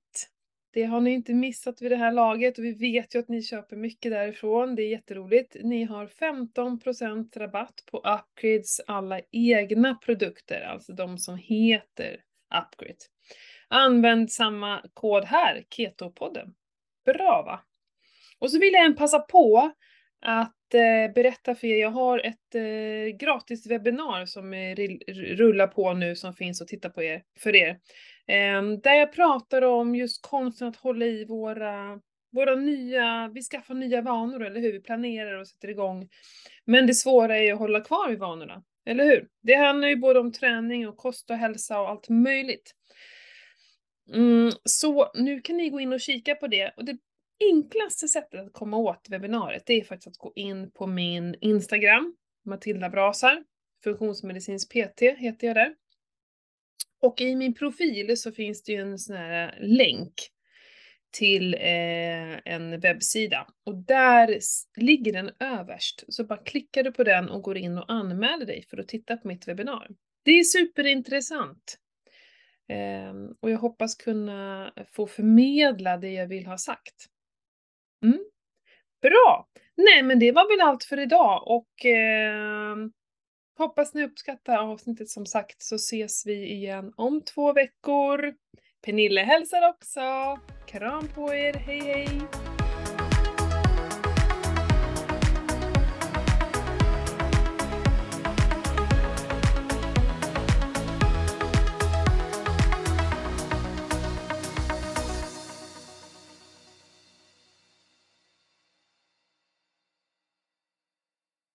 Det har ni inte missat vid det här laget och vi vet ju att ni köper mycket därifrån. Det är jätteroligt. Ni har 15% rabatt på Upgrids alla egna produkter, alltså de som heter upgrid. Använd samma kod här, Ketopodden. Bra va? Och så vill jag även passa på att eh, berätta för er, jag har ett eh, gratis webbinar som eh, rullar på nu som finns att titta på er, för er. Eh, där jag pratar om just konsten att hålla i våra, våra nya, vi skaffar nya vanor, eller hur? Vi planerar och sätter igång. Men det svåra är att hålla kvar vid vanorna, eller hur? Det handlar ju både om träning och kost och hälsa och allt möjligt. Mm, så nu kan ni gå in och kika på det. Och det enklaste sättet att komma åt webbinariet, det är faktiskt att gå in på min Instagram, Matilda Brasar, funktionsmedicinsk PT heter jag där. Och i min profil så finns det ju en sån här eh, länk till eh, en webbsida. Och där ligger den överst. Så bara klickar du på den och går in och anmäler dig för att titta på mitt webbinar. Det är superintressant. Ehm, och jag hoppas kunna få förmedla det jag vill ha sagt. Mm. Bra! Nej, men det var väl allt för idag och eh, hoppas ni uppskattar avsnittet som sagt så ses vi igen om två veckor. Pernille hälsar också. Kram på er, hej hej!